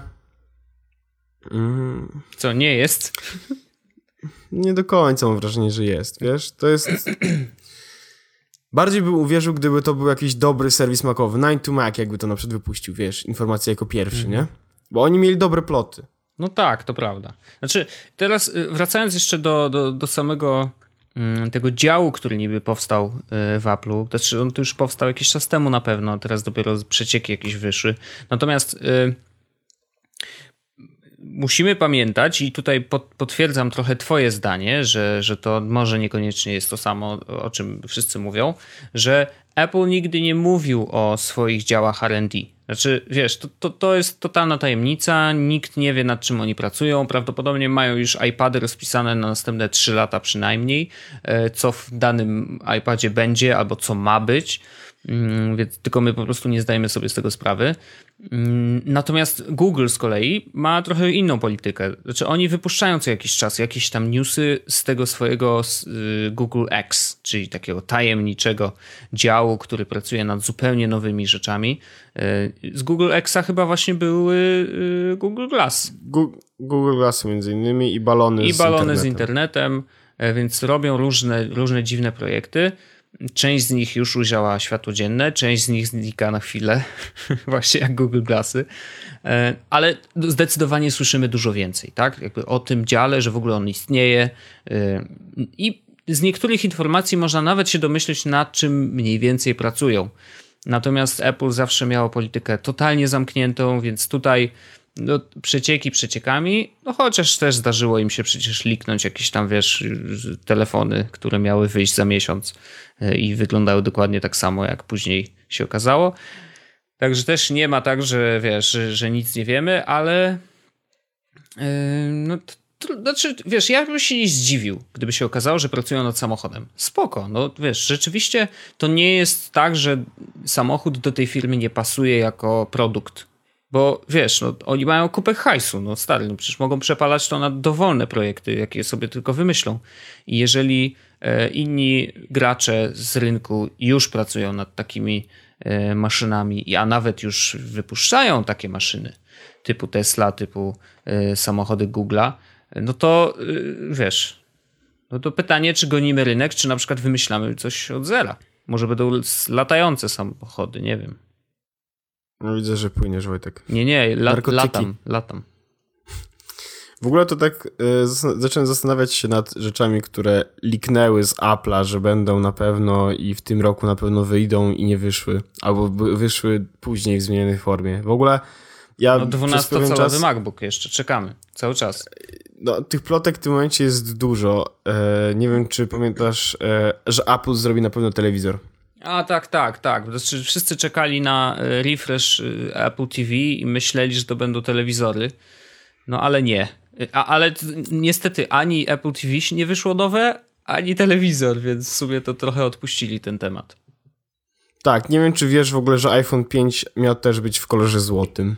Co, nie jest? nie do końca mam wrażenie, że jest. Wiesz, to jest. Bardziej bym uwierzył, gdyby to był jakiś dobry serwis makowy. 9 to Mac, jakby to na przykład wypuścił, wiesz, informację jako pierwszy, Mhm. nie? Bo oni mieli dobre ploty. No tak, to prawda. Znaczy, teraz y, wracając jeszcze do, do, do samego mm, tego działu, który niby powstał y, w Apple'u, znaczy on już powstał jakiś czas temu na pewno, teraz dopiero przecieki jakieś wyszły. Natomiast y, musimy pamiętać, i tutaj potwierdzam trochę Twoje zdanie, że, że to może niekoniecznie jest to samo, o czym wszyscy mówią, że Apple nigdy nie mówił o swoich działach RD. Znaczy, wiesz, to, to, to jest totalna tajemnica, nikt nie wie nad czym oni pracują. Prawdopodobnie mają już iPady rozpisane na następne 3 lata przynajmniej, e, co w danym iPadzie będzie albo co ma być. Mm, Więc tylko my po prostu nie zdajemy sobie z tego sprawy. Mm, Natomiast Google z kolei ma trochę inną politykę. Znaczy, oni wypuszczają co jakiś czas jakieś tam newsy z tego swojego y, Google X, czyli takiego tajemniczego działu, który pracuje nad zupełnie nowymi rzeczami. Y, Z Google Xa chyba właśnie były y, Google Glass Google Glassy między innymi i balony i z balony z internetem. internetem, e, więc robią różne, różne dziwne projekty. Część z nich już ujrzała światło dzienne, część z nich znika na chwilę, <laughs> właśnie jak Google Glassy, E, ale zdecydowanie słyszymy dużo więcej, tak? Jakby o tym dziale, że w ogóle on istnieje e, i z niektórych informacji można nawet się domyśleć, nad czym mniej więcej pracują. Natomiast Apple zawsze miało politykę totalnie zamkniętą, więc tutaj no, przecieki przeciekami, no chociaż też zdarzyło im się przecież liknąć jakieś tam, wiesz, telefony, które miały wyjść za miesiąc i wyglądały dokładnie tak samo, jak później się okazało. Także też nie ma tak, że wiesz, że, że nic nie wiemy, ale yy, no, to, znaczy, wiesz, ja bym się nie zdziwił, gdyby się okazało, że pracują nad samochodem. Spoko, no wiesz, rzeczywiście to nie jest tak, że samochód do tej firmy nie pasuje jako produkt. Bo wiesz, no, oni mają kupę hajsu, no stary, no przecież mogą przepalać to na dowolne projekty, jakie sobie tylko wymyślą. I jeżeli e, inni gracze z rynku już pracują nad takimi e, maszynami, a nawet już wypuszczają takie maszyny typu Tesla, typu e, samochody Google'a, no to e, wiesz, no to pytanie, czy gonimy rynek, czy na przykład wymyślamy coś od zera. Może będą latające samochody, nie wiem. No widzę, że płyniesz, Wojtek. Nie, nie, la, Narkotyki. latam, latam. W ogóle to tak y, zacząłem zastanawiać się nad rzeczami, które liknęły z Apple'a, że będą na pewno i w tym roku na pewno wyjdą i nie wyszły. Albo wyszły później w zmienionej formie. W ogóle ja No przez pewien 12-calowy czas... MacBook jeszcze, czekamy, cały czas. No, tych plotek w tym momencie jest dużo. E, nie wiem, czy pamiętasz, e, że Apple zrobi na pewno telewizor. A tak, tak, tak. Znaczy, wszyscy czekali na refresh Apple TV i myśleli, że to będą telewizory. No ale nie. A, ale niestety ani Apple TV nie wyszło nowe, ani telewizor, więc w sumie to trochę odpuścili ten temat. Tak, nie wiem, czy wiesz w ogóle, że iPhone 5 miał też być w kolorze złotym.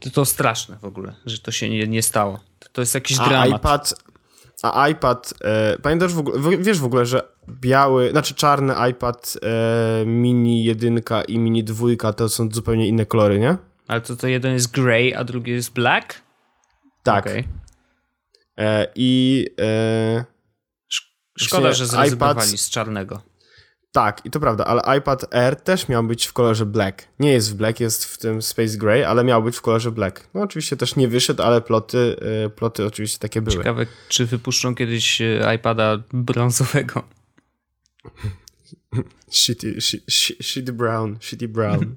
To, to straszne w ogóle, że to się nie, nie stało. To, to jest jakiś A dramat. iPad, a iPad, e, pamiętasz w ogóle, wiesz w ogóle, że biały, znaczy czarny iPad e, mini jedynka i mini dwójka to są zupełnie inne kolory, nie? Ale to, to jeden jest grey, a drugi jest black? Tak. Okay. E, I... E, Szkoda, że zrezygnowali iPad, z czarnego. Tak, i to prawda, ale iPad Air też miał być w kolorze black. Nie jest w black, jest w tym Space Gray, ale miał być w kolorze black. No oczywiście też nie wyszedł, ale ploty, y, ploty oczywiście takie były. Ciekawe, czy wypuszczą kiedyś y, iPada brązowego. <laughs> shitty, shitty brown, shitty brown.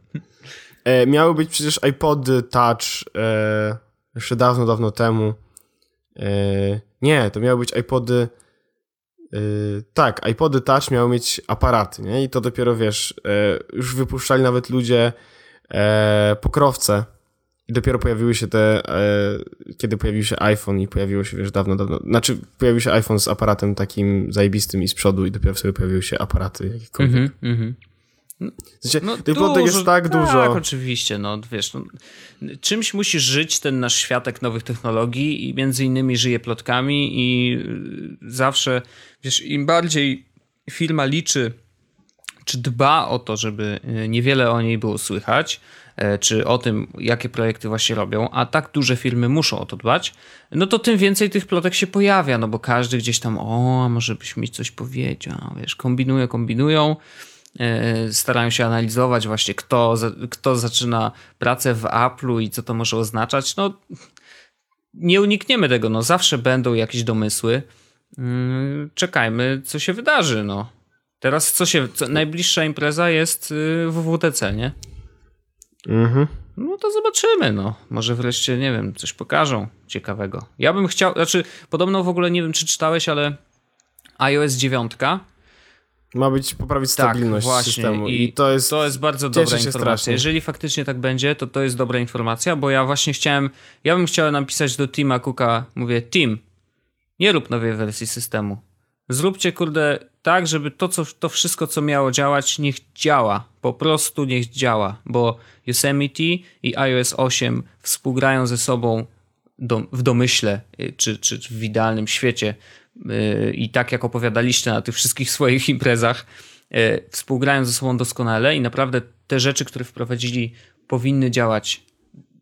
e, miały być przecież iPody Touch e, jeszcze dawno, dawno temu. E, nie, to miały być iPody Yy, tak, iPody Touch miały mieć aparaty, nie? I to dopiero, wiesz, yy, już wypuszczali nawet ludzie pokrowce i dopiero pojawiły się te, kiedy pojawił się iPhone i pojawiło się, wiesz, dawno, dawno, znaczy pojawił się iPhone z aparatem takim zajebistym i z przodu i dopiero sobie pojawiły się aparaty jakiekolwiek. Mm -hmm, mm -hmm. W sensie, no, tych plotek jest tak dużo. Tak, oczywiście, no wiesz, no, czymś musi żyć ten nasz światek nowych technologii i między innymi żyje plotkami i y, zawsze, wiesz, im bardziej firma liczy, czy dba o to, żeby y, niewiele o niej było słychać, e, czy o tym, jakie projekty właśnie robią, a tak duże firmy muszą o to dbać, no to tym więcej tych plotek się pojawia, no bo każdy gdzieś tam, o, może byś mi coś powiedział, wiesz, kombinują, kombinują, starają się analizować właśnie, kto, kto zaczyna pracę w Apple'u i co to może oznaczać. No, nie unikniemy tego, no zawsze będą jakieś domysły. Mm, czekajmy, co się wydarzy, no. Teraz co się, co, najbliższa impreza jest y, w WWDC, nie? Mhm. No to zobaczymy, no. Może wreszcie, nie wiem, coś pokażą ciekawego. Ja bym chciał, znaczy, podobno w ogóle nie wiem, czy czytałeś, ale iOS 9 ma być poprawić tak, stabilność systemu. I, I, to jest, to jest bardzo dobra informacja. Strasznie. Jeżeli faktycznie tak będzie, to to jest dobra informacja, bo ja właśnie chciałem, ja bym chciał napisać do Tima Cooka, mówię, Tim, nie rób nowej wersji systemu. Zróbcie, kurde, tak, żeby to, co, to wszystko, co miało działać, niech działa. Po prostu niech działa, bo Yosemite i iOS 8 współgrają ze sobą w domyśle, y, czy, czy w idealnym świecie i tak jak opowiadaliście na tych wszystkich swoich imprezach, y, współgrają ze sobą doskonale i naprawdę te rzeczy, które wprowadzili, powinny działać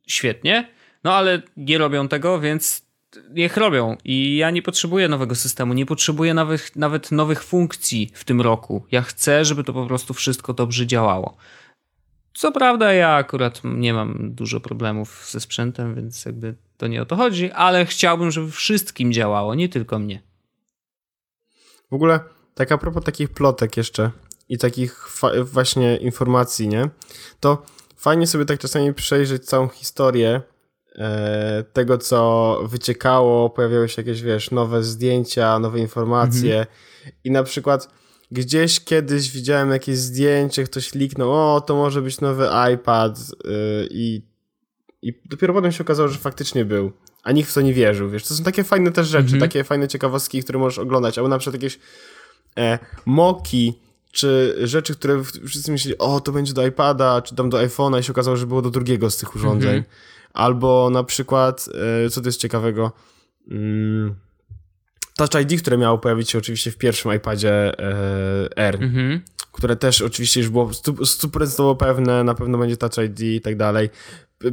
świetnie, no ale nie robią tego, więc niech robią. I ja nie potrzebuję nowego systemu, nie potrzebuję nawet, nawet nowych funkcji w tym roku. Ja chcę, żeby to po prostu wszystko dobrze działało. Co prawda, ja akurat nie mam dużo problemów ze sprzętem, więc jakby to nie o to chodzi, ale chciałbym, żeby wszystkim działało, nie tylko mnie. W ogóle, tak a propos takich plotek jeszcze i takich właśnie informacji, nie? To fajnie sobie tak czasami przejrzeć całą historię e, tego, co wyciekało, pojawiały się jakieś, wiesz, nowe zdjęcia, nowe informacje mhm. i na przykład gdzieś kiedyś widziałem jakieś zdjęcie, ktoś liknął, o, to może być nowy iPad yy, i, i dopiero potem się okazało, że faktycznie był a nikt w to nie wierzył, wiesz. To są takie fajne też rzeczy, mm -hmm. takie fajne ciekawostki, które możesz oglądać, albo na przykład jakieś e, moki, czy rzeczy, które wszyscy myśleli, o, to będzie do iPada, czy tam do iPhone'a i się okazało, że było do drugiego z tych urządzeń. Mm -hmm. Albo na przykład, e, co to jest ciekawego, mm, Touch ID, które miało pojawić się oczywiście w pierwszym iPadzie e, R, mm -hmm. które też oczywiście już było stuprocentowo pewne, na pewno będzie Touch ID i tak dalej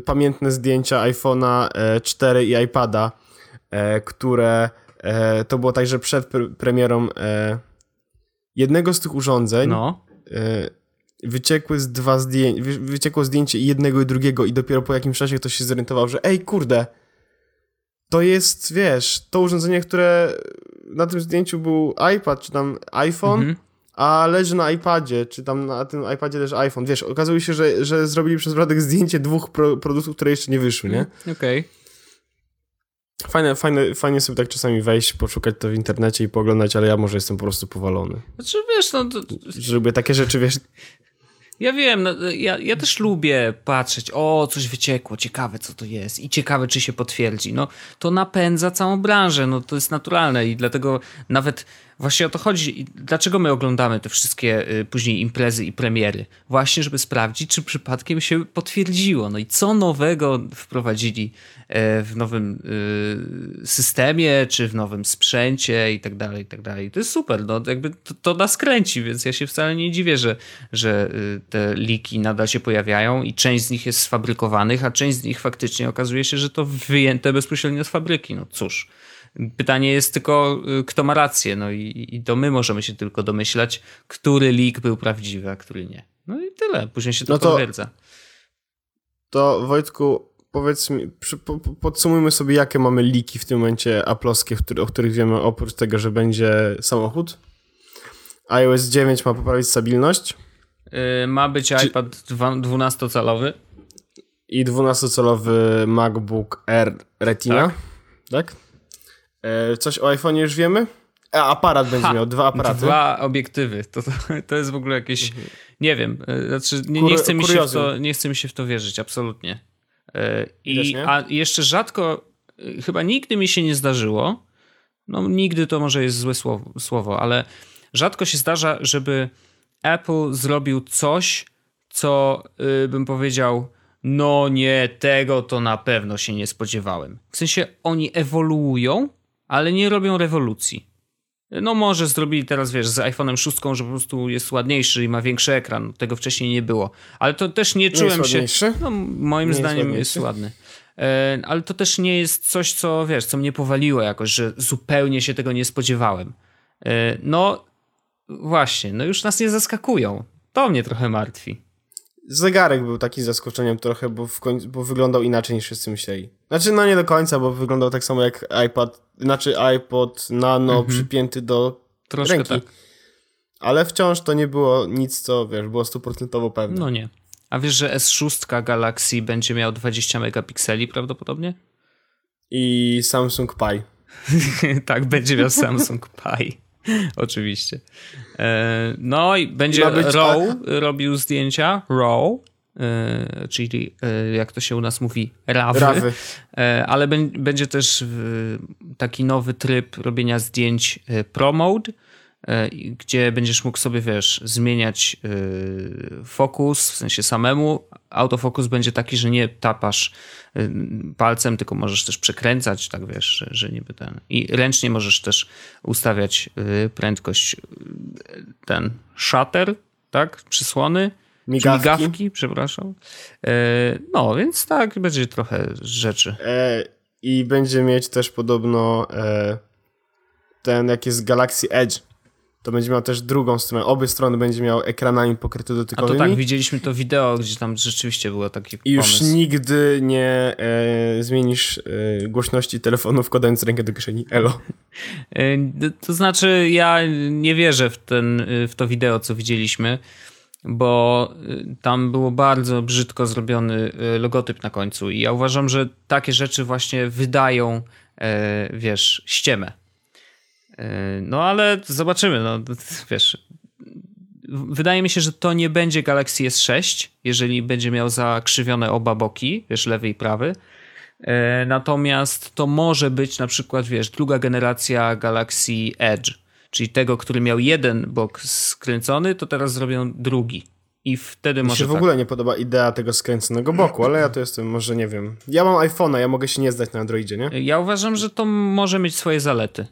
pamiętne zdjęcia iPhone'a 4 e, i iPada, e, które e, to było także przed premierą jednego z tych urządzeń. No. Wyciekły z dwa zdjęcia, wyciekło zdjęcie jednego i drugiego i dopiero po jakimś czasie ktoś się zorientował, że ej, kurde, to jest, wiesz, to urządzenie, które na tym zdjęciu był iPad, czy tam iPhone, mhm a leży na iPadzie, czy tam na tym iPadzie leży iPhone. Wiesz, okazuje się, że, że zrobili przez przypadek zdjęcie dwóch pro, produktów, które jeszcze nie wyszły, nie? Mm, okej. Okay. Fajne, fajne, fajnie sobie tak czasami wejść, poszukać to w internecie i poglądać, ale ja może jestem po prostu powalony. Znaczy, wiesz, no... To... Żeby takie rzeczy, wiesz... Ja wiem, no, ja, ja też lubię patrzeć, o, coś wyciekło, ciekawe co to jest i ciekawe, czy się potwierdzi. No, to napędza całą branżę, no to jest naturalne i dlatego nawet właśnie o to chodzi. Dlaczego my oglądamy te wszystkie y, później imprezy i premiery? Właśnie, żeby sprawdzić, czy przypadkiem się potwierdziło. No i co nowego wprowadzili e, w nowym y, systemie, czy w nowym sprzęcie i tak dalej, i tak dalej. To jest super, no jakby to, to nas kręci, więc ja się wcale nie dziwię, że, że y, te liki nadal się pojawiają i część z nich jest sfabrykowanych, a część z nich faktycznie okazuje się, że to wyjęte bezpośrednio z fabryki. No cóż. Pytanie jest tylko, y, kto ma rację, no i, i to my możemy się tylko domyślać, który leak był prawdziwy, a który nie. No i tyle, później się to, no to potwierdza. To Wojtku, powiedz mi, podsumujmy sobie, jakie mamy liki w tym momencie aploskie, o których wiemy, oprócz tego, że będzie samochód. iOS 9 ma poprawić stabilność. Yy, ma być Czy... iPad 12-calowy. I 12-calowy MacBook Air Retina. Tak? tak? E, coś o iPhone już wiemy? A, aparat będzie ha, miał, dwa aparaty. Dwa obiektywy. To, to, to jest w ogóle jakieś. Mhm. Nie wiem. E, znaczy, nie, nie, chce mi się w to, nie chce mi się w to wierzyć, absolutnie. E, I, a jeszcze rzadko, chyba nigdy mi się nie zdarzyło. No, nigdy to może jest złe słowo, słowo ale rzadko się zdarza, żeby Apple zrobił coś, co bym powiedział no nie, tego to na pewno się nie spodziewałem. W sensie oni ewoluują, ale nie robią rewolucji. No może zrobili teraz, wiesz, z iPhone'em 6, że po prostu jest ładniejszy i ma większy ekran. Tego wcześniej nie było. Ale to też nie czułem nie jest się... No moim nie zdaniem jest, jest ładny. E, ale to też nie jest coś, co, wiesz, co mnie powaliło jakoś, że zupełnie się tego nie spodziewałem. E, no właśnie, no już nas nie zaskakują. To mnie trochę martwi. Zegarek był taki zaskoczeniem trochę, bo, w końcu, bo wyglądał inaczej niż wszyscy myśleli. Znaczy, no nie do końca, bo wyglądał tak samo jak iPad, znaczy iPod Nano mhm. przypięty do Troszkę ręki. Tak. Ale wciąż to nie było nic, co wiesz, było stuprocentowo pewne. No nie. A wiesz, że S6 Galaxy będzie miał 20 megapikseli prawdopodobnie? I Samsung Pi. <laughs> tak, będzie miał Samsung Pi. <laughs> Oczywiście. E, no i będzie Raw robił zdjęcia. Raw. E, czyli e, jak to się u nas mówi, rawy, rawy. ale będzie też taki nowy tryb robienia zdjęć Pro Mode, gdzie będziesz mógł sobie, wiesz, zmieniać fokus, w sensie samemu. Autofokus będzie taki, że nie tapasz e, palcem, tylko możesz też przekręcać, tak wiesz, że, że niby ten. I ręcznie możesz też ustawiać prędkość, ten shutter, tak, przysłony. Migawki. migawki, przepraszam. No, więc tak, będzie trochę rzeczy. I będzie mieć też podobno ten, jak jest Galaxy Edge, to będzie miał też drugą stronę. Obie strony będzie miał ekranami pokryte dotykowymi. A to tak, widzieliśmy to wideo, gdzie tam rzeczywiście było taki I już nigdy nie e, zmienisz e, głośności telefonu wkładając rękę do kieszeni. Elo. E, to znaczy, ja nie wierzę w, ten, w to wideo, co widzieliśmy, bo e, tam było bardzo brzydko zrobiony e, logotyp na końcu i ja uważam, że takie rzeczy właśnie wydają, wiesz, ściemę no ale zobaczymy, no wiesz. Wydaje mi się, że to nie będzie Galaxy S6, jeżeli będzie miał zakrzywione oba boki, wiesz, lewy i prawy. E, natomiast to może być na przykład, wiesz, druga generacja Galaxy Edge, czyli tego, który miał jeden bok skręcony, to teraz zrobią drugi. I wtedy Mi może. Mi się w ogóle tak. nie podoba idea tego skręconego boku, ale ja to jestem, może nie wiem. Ja mam iPhone'a, ja mogę się nie zdać na Androidzie, nie? Ja uważam, że to może mieć swoje zalety.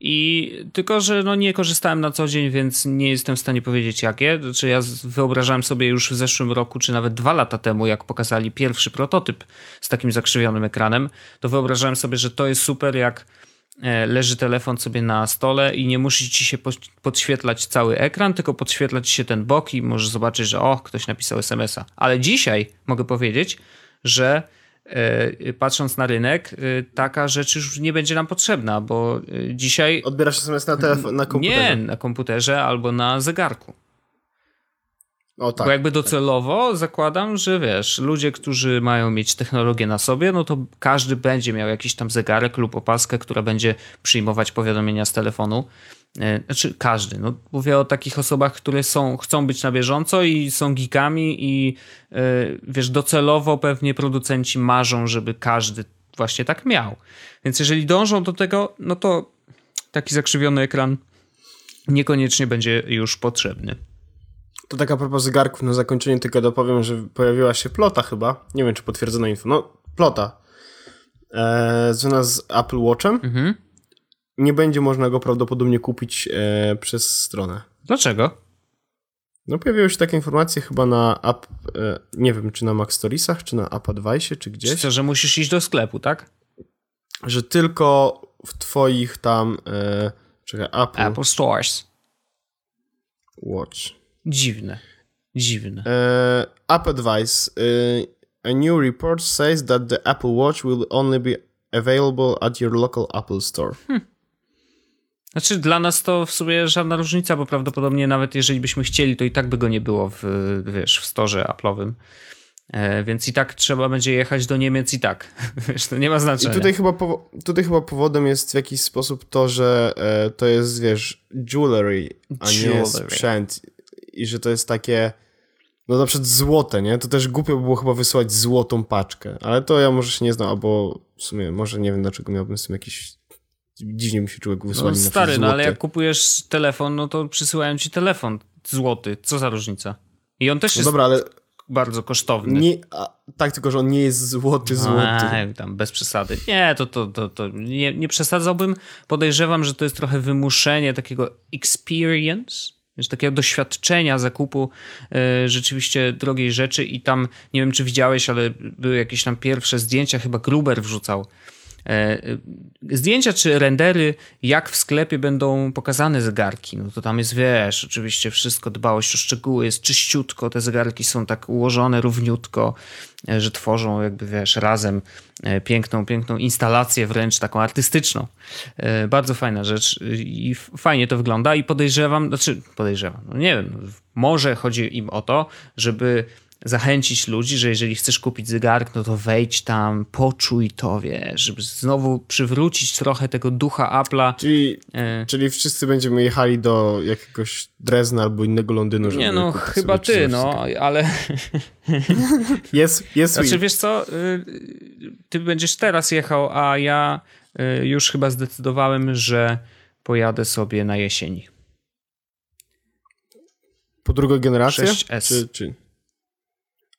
I tylko, że no nie korzystałem na co dzień, więc nie jestem w stanie powiedzieć jakie. Znaczy ja wyobrażałem sobie już w zeszłym roku, czy nawet dwa lata temu, jak pokazali pierwszy prototyp z takim zakrzywionym ekranem, to wyobrażałem sobie, że to jest super, jak e, leży telefon sobie na stole i nie musi ci się podświetlać cały ekran, tylko podświetlać się ten bok i możesz zobaczyć, że o, ktoś napisał SMS-a. Ale dzisiaj mogę powiedzieć, że patrząc na rynek, e, taka rzecz już nie będzie nam potrzebna, bo e, dzisiaj. Odbierasz SMS na telefon, na komputerze? Nie, na komputerze albo na zegarku. O, tak, Bo jakby docelowo tak. zakładam, że wiesz, ludzie, którzy mają mieć technologię na sobie, no to każdy będzie miał jakiś tam zegarek lub opaskę, która będzie przyjmować powiadomienia z telefonu. E, znaczy każdy. No, mówię o takich osobach, które są, chcą być na bieżąco i są geekami i yy, wiesz, docelowo pewnie producenci marzą, żeby każdy właśnie tak miał. Więc jeżeli dążą do tego, no to taki zakrzywiony ekran niekoniecznie będzie już potrzebny. To taka propos zegarków, na zakończenie tylko dopowiem, że pojawiła się plota chyba, nie wiem czy potwierdzona info, no plota, e, związana z Apple Watchem. Mhm. Nie będzie można go prawdopodobnie kupić e, przez stronę. Dlaczego? No pojawiły się takie informacje chyba na app, e, nie wiem, czy na Mac Storiesach, czy na App Advice, czy gdzieś. Co, że musisz iść do sklepu, tak? Że tylko w twoich tam, e, czekaj, Apple... Apple Stores. Watch. Dziwne. Dziwne. E, App Advice. E, a new report says that the Apple Watch will only be available at your local Apple Store. Hmm. Znaczy dla nas to w sumie żadna różnica, bo prawdopodobnie nawet jeżeli byśmy chcieli, to i tak by go nie było w, wiesz, w storze Apple'owym. E, więc i tak trzeba będzie jechać do Niemiec i tak. <laughs> Wiesz, to nie ma znaczenia. I tutaj chyba, tutaj chyba powodem jest w jakiś sposób to, że e, to jest, wiesz, jewelry, a jewelry. nie sprzęt. I że to jest takie, no na przykład złote, nie? To też głupio by było chyba wysyłać złotą paczkę. Ale to ja może się nie znam, albo w sumie, może nie wiem dlaczego miałbym z tym jakiś dziwnie mi się człowiek wysłali no, stary, no ale jak kupujesz telefon, no to przysyłają ci telefon złoty. Co za różnica? I on też no jest dobra, ale bardzo kosztowny. Nie, a, tak, tylko że on nie jest złoty, no, złoty. A, tam bez przesady. Nie, to, to, to, to nie, nie przesadzałbym. Podejrzewam, że to jest trochę wymuszenie takiego experience, wiesz, takiego doświadczenia zakupu y, rzeczywiście drogiej rzeczy i tam, nie wiem czy widziałeś, ale były jakieś tam pierwsze zdjęcia, chyba Gruber wrzucał. E, zdjęcia czy rendery, jak w sklepie będą pokazane zegarki. No to tam jest, wiesz, oczywiście wszystko, dbałość o szczegóły, jest czyściutko, te zegarki są tak ułożone równiutko, e, że tworzą jakby, wiesz, razem e, piękną, piękną instalację, wręcz taką artystyczną. Bardzo fajna rzecz i fajnie to wygląda i podejrzewam, znaczy podejrzewam, no nie wiem, może chodzi im o to, żeby zachęcić ludzi, że jeżeli chcesz kupić zegarek, no to wejdź tam, poczuj to, wiesz, żeby znowu przywrócić trochę tego ducha Apple'a. Czyli, e... czyli wszyscy będziemy jechali do jakiegoś Drezna albo innego Londynu, żeby Nie no, chyba ty, no, ale... <laughs> Jest, jest Znaczy, wiesz co, y, ty będziesz teraz jechał, a ja y, już chyba zdecydowałem, że pojadę sobie na jesieni. Po drugą generację? 6S. Czy, czy...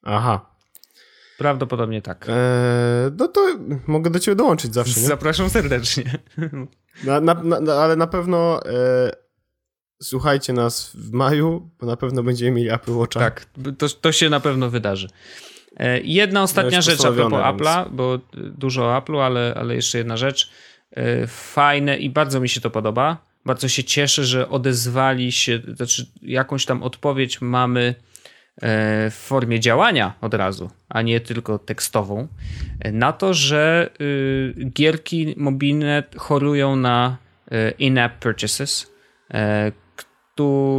Aha. Prawdopodobnie tak. Eee, no to mogę do ciebie dołączyć zawsze. Nie? Zapraszam serdecznie. Na, na, na, ale na pewno e, słuchajcie nas w maju, bo na pewno będziemy mieli Apple Watcha. Tak, to, to się na pewno wydarzy. E, jedna ostatnia no rzecz a propos więc... Apple'a, bo dużo o Apple'u, ale, ale jeszcze jedna rzecz. E, fajne i bardzo mi się to podoba. Bardzo się cieszę, że odezwali się, znaczy jakąś tam odpowiedź mamy w formie działania od razu, a nie tylko tekstową, na to, że y, gierki mobilne chorują na y, in-app purchases. E,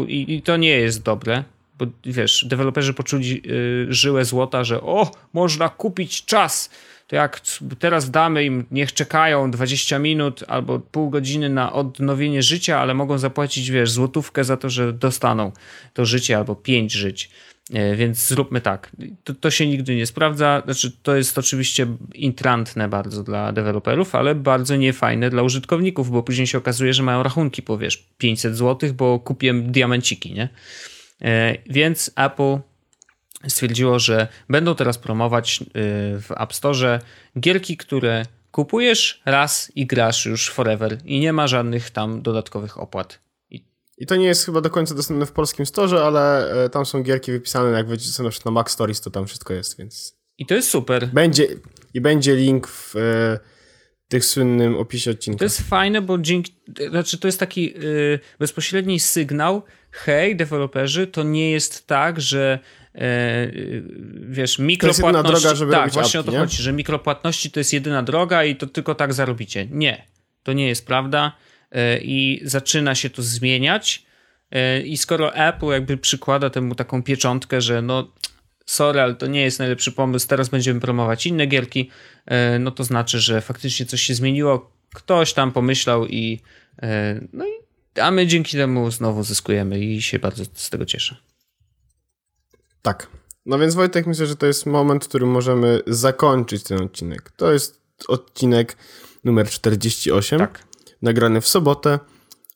I to nie jest dobre, bo wiesz, deweloperzy poczuli y, żyłę złota, że o, można kupić czas. To jak teraz damy im, niech czekają 20 minut albo pół godziny na odnowienie życia, ale mogą zapłacić, wiesz, złotówkę za to, że dostaną to życie albo pięć żyć. E, więc zróbmy tak. To, to, się nigdy nie sprawdza. Znaczy, to jest oczywiście intrantne bardzo dla deweloperów, ale bardzo niefajne dla użytkowników, bo później się okazuje, że mają rachunki po wiesz, 500 zł, bo kupiłem diamenciki, nie? E, więc Apple stwierdziło, że będą teraz promować e, w App Store gierki, które kupujesz raz i grasz już forever i nie ma żadnych tam dodatkowych opłat. I to nie jest chyba do końca dostępne w polskim storze, ale e, tam są gierki wypisane, jak wejdziecie na przykład na Mac Stories, to tam wszystko jest, więc... I to jest super. Będzie, I będzie link w e, tych słynnym opisie odcinka. To jest fajne, bo dzięki, znaczy to jest taki e, bezpośredni sygnał, hej, deweloperzy, to nie jest tak, że e, wiesz, mikropłatności... To jest droga, żeby Tak, właśnie apki, o to nie? chodzi, że mikropłatności to jest jedyna droga i to tylko tak zarobicie. Nie, to nie jest prawda i zaczyna się to zmieniać. E, I skoro Apple jakby przykłada temu taką pieczątkę, że no sorry, ale to nie jest najlepszy pomysł, teraz będziemy promować inne gierki, e, no to znaczy, że faktycznie coś się zmieniło, ktoś tam pomyślał i no i a my dzięki temu znowu zyskujemy i się bardzo z tego cieszę. Tak. No więc Wojtek, myślę, że to jest moment, w którym możemy zakończyć ten odcinek. To jest odcinek numer 48. Tak nagrany w sobotę.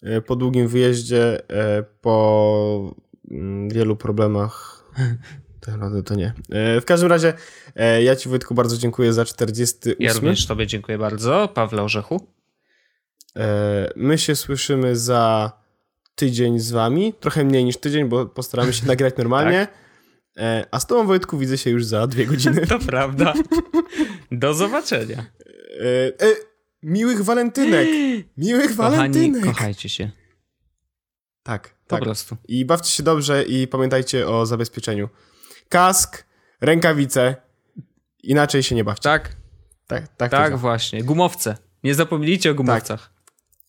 e, po długim wyjeździe, e, po mm, wielu problemach. <laughs> To naprawdę to nie. E, w każdym razie, ja Ci Wojtku bardzo dziękuję za 48. Ja również Tobie dziękuję bardzo, Pawle Orzechu. My się słyszymy za tydzień z Wami. Trochę mniej niż tydzień, bo postaramy się <laughs> nagrać normalnie. tak. A z Tobą, Wojtku, widzę się już za dwie godziny. <laughs> To prawda. Do zobaczenia. Miłych walentynek! <gasps> Miłych Kochani, walentynek! kochajcie się. Tak, po tak. prostu. I bawcie się dobrze i pamiętajcie o zabezpieczeniu. Kask, rękawice, inaczej się nie bawcie. Tak. Tak, tak, tak właśnie. Gumowce. Nie zapomnijcie o gumowcach. Tak.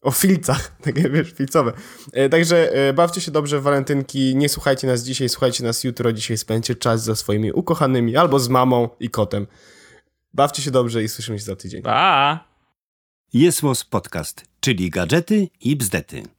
O filcach, <laughs> takie wiesz, filcowe. E, także e, bawcie się dobrze w walentynki, nie słuchajcie nas dzisiaj, słuchajcie nas jutro, dzisiaj spędźcie czas ze swoimi ukochanymi albo z mamą i kotem. Bawcie się dobrze i słyszymy się za tydzień. Pa! Jest Podcast, czyli gadżety i bzdety.